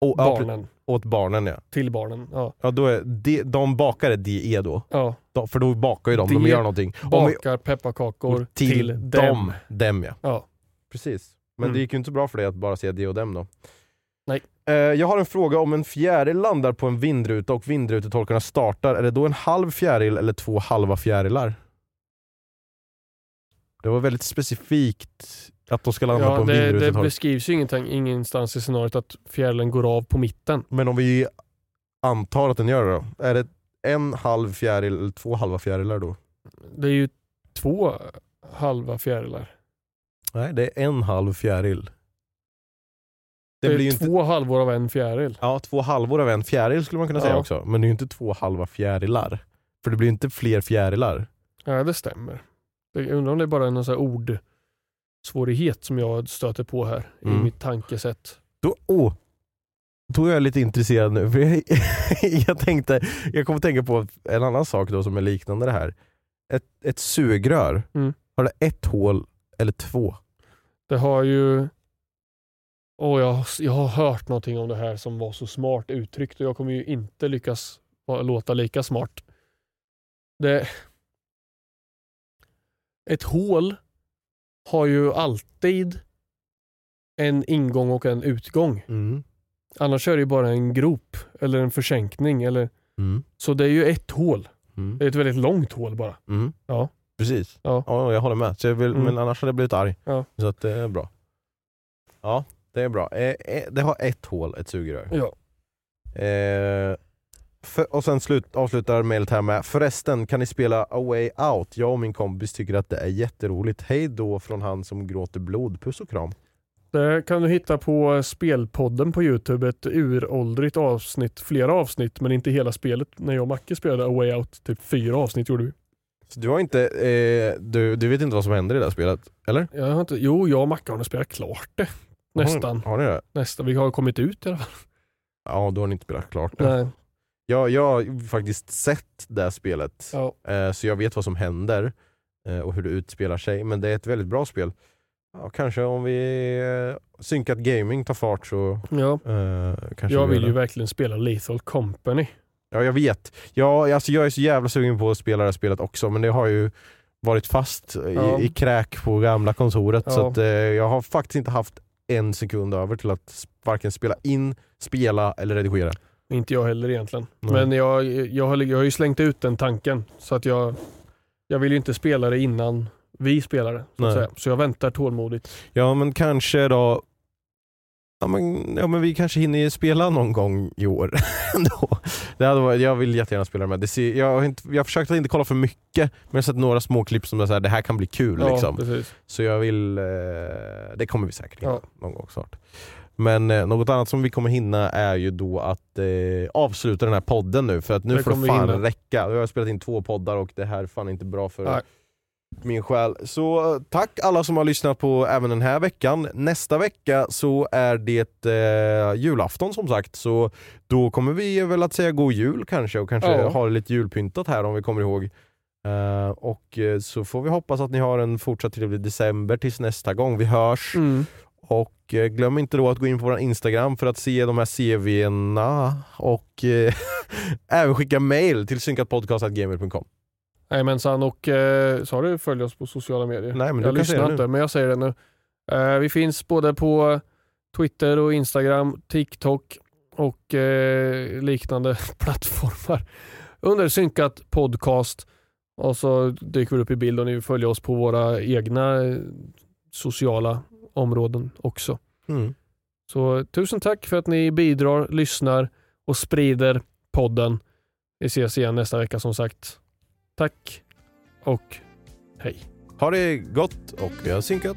ja, pre-
barnen.
Åt barnen ja.
Till barnen. Ja.
ja då är de, de bakar är de är då.
ja.
De, för då bakar ju de, de
De
gör någonting. Om vi-
Bakar pepparkakor
till,
till, dem.
dem. Dem ja.
Ja.
Precis. Men
Mm.
det gick ju inte så bra för dig att bara säga de och dem då.
Nej.
Eh, jag har en fråga om en fjäril landar på en vindruta och vindrutetolkarna startar, är det då en halv fjäril eller två halva fjärilar? Det var väldigt specifikt att de ska landa på
Ja,
en
det, det beskrivs ju ingenting, ingenstans i scenariot att fjärilen går av på mitten.
Men om vi antar att den gör det då? Är det en halv fjäril eller två halva fjärilar då?
Det är ju två halva fjärilar.
Nej, det är en halv fjäril.
Det,
Det
är
blir ju inte...
två halvor av en fjäril.
Ja, två halvor av en fjäril skulle man kunna säga
Ja.
också. Men det är ju inte två halva fjärilar. För det blir ju inte fler fjärilar.
Ja, det stämmer. Jag undrar om det är bara någon sån här ordsvårighet som jag stöter på här
Mm.
i mitt tankesätt.
Då, åh, då är jag lite intresserad nu. För jag, (laughs) jag, tänkte, jag kommer att tänka på en annan sak då som är liknande det här. Ett, ett sugrör,
Mm.
har det ett hål eller två?
Det har ju... Åh, jag, har- jag har hört någonting om det här som var så smart uttryckt och jag kommer ju inte lyckas låta lika smart. Det... Ett hål har ju alltid en ingång och en utgång.
Mm.
Annars är det ju bara en grop eller en försänkning. Eller...
Mm.
Så det är ju ett hål.
Mm.
Det är ett väldigt långt hål bara.
Mm.
Ja.
Precis.
Ja.
Ja, jag håller med. Så jag vill,
Mm.
Men annars hade jag blivit arg.
Ja.
Så att det är bra. Ja, det är bra. Eh, eh, det har ett hål, ett sugrör.
Ja.
Eh, för, och sen slut, avslutar mejlet här med Förresten, kan ni spela A Way Out? Jag och min kompis tycker att det är jätteroligt. Hej då från han som gråter blod. Puss och kram.
Det kan du hitta på Spelpodden på Youtube. Ett uråldrigt avsnitt. Flera avsnitt men inte hela spelet. När jag och Macke spelade A Way Out. Typ fyra avsnitt gjorde vi.
Så du har inte, eh, du, du vet inte vad som händer i det här spelet? Eller?
Jag har inte, jo, jag och Macke har nog spelat klart det. Nästan.
Har, har ni det?
Nästan. Vi har kommit ut i alla fall.
Ja, då har ni inte spelat klart det.
Nej.
Jag, jag har faktiskt sett det här spelet.
Ja.
Eh, så jag vet vad som händer eh, och hur det utspelar sig. Men det är ett väldigt bra spel. Ja, kanske om vi eh, synkat gaming tar fart så
Ja.
eh, kanske
Jag
vi
vill
gör
ju
det.
verkligen spela Lethal Company.
Ja, jag vet. Ja, alltså, jag är så jävla sugen på att spela det här spelet också men det har ju varit fast i,
Ja.
i kräk på gamla kontoret så
Ja.
att, eh, jag har faktiskt inte haft en sekund över till att s- varken spela in, spela eller redigera.
Inte jag heller egentligen.
Nej.
Men jag, jag, har, jag har ju slängt ut den tanken. Så att jag, jag vill ju inte spela det innan vi spelar det. Så, så jag väntar tålmodigt.
Ja men kanske då Ja men, ja men vi kanske hinner spela någon gång i år (laughs) ändå. Det hade varit, jag vill jättegärna spela med. Det ser, jag, har inte, jag har försökt att inte kolla för mycket men jag har sett några små klipp som är så här, det här kan bli kul
Ja,
liksom. Så jag vill, eh, det kommer vi säkert hinna
Ja.
någon gång snart. Men eh, något annat som vi kommer hinna är ju då att eh, avsluta den här podden nu för att nu
Det
får det fan
hinna.
räcka. Jag har spelat in två poddar och det här är fan inte bra för
Nej.
min själ. Så tack alla som har lyssnat på även den här veckan. Nästa vecka så är det eh, julafton som sagt så då kommer vi väl att säga god jul kanske och kanske
Ja.
ha lite julpyntat här om vi kommer ihåg. Eh, och eh, så får vi hoppas att ni har en fortsatt trevlig december tills nästa gång vi hörs.
Mm.
Och eh, glöm inte då att gå in på vår Instagram för att se de här CV'na och eh, (laughs) även skicka mail till synkatpodcast.gmail.com.
Jajamensan och eh, sa du följ oss på sociala medier?
Nej, men
jag lyssnar inte men jag säger det nu. Eh, vi finns både på Twitter och Instagram, TikTok och eh, liknande (laughs) plattformar under synkat podcast. Och så dyker vi upp i bild och ni följer oss på våra egna sociala områden också.
Mm.
Så tusen tack för att ni bidrar, lyssnar och sprider podden. Vi ses igen nästa vecka som sagt. Tack och hej.
Ha det gott och vi har synkat.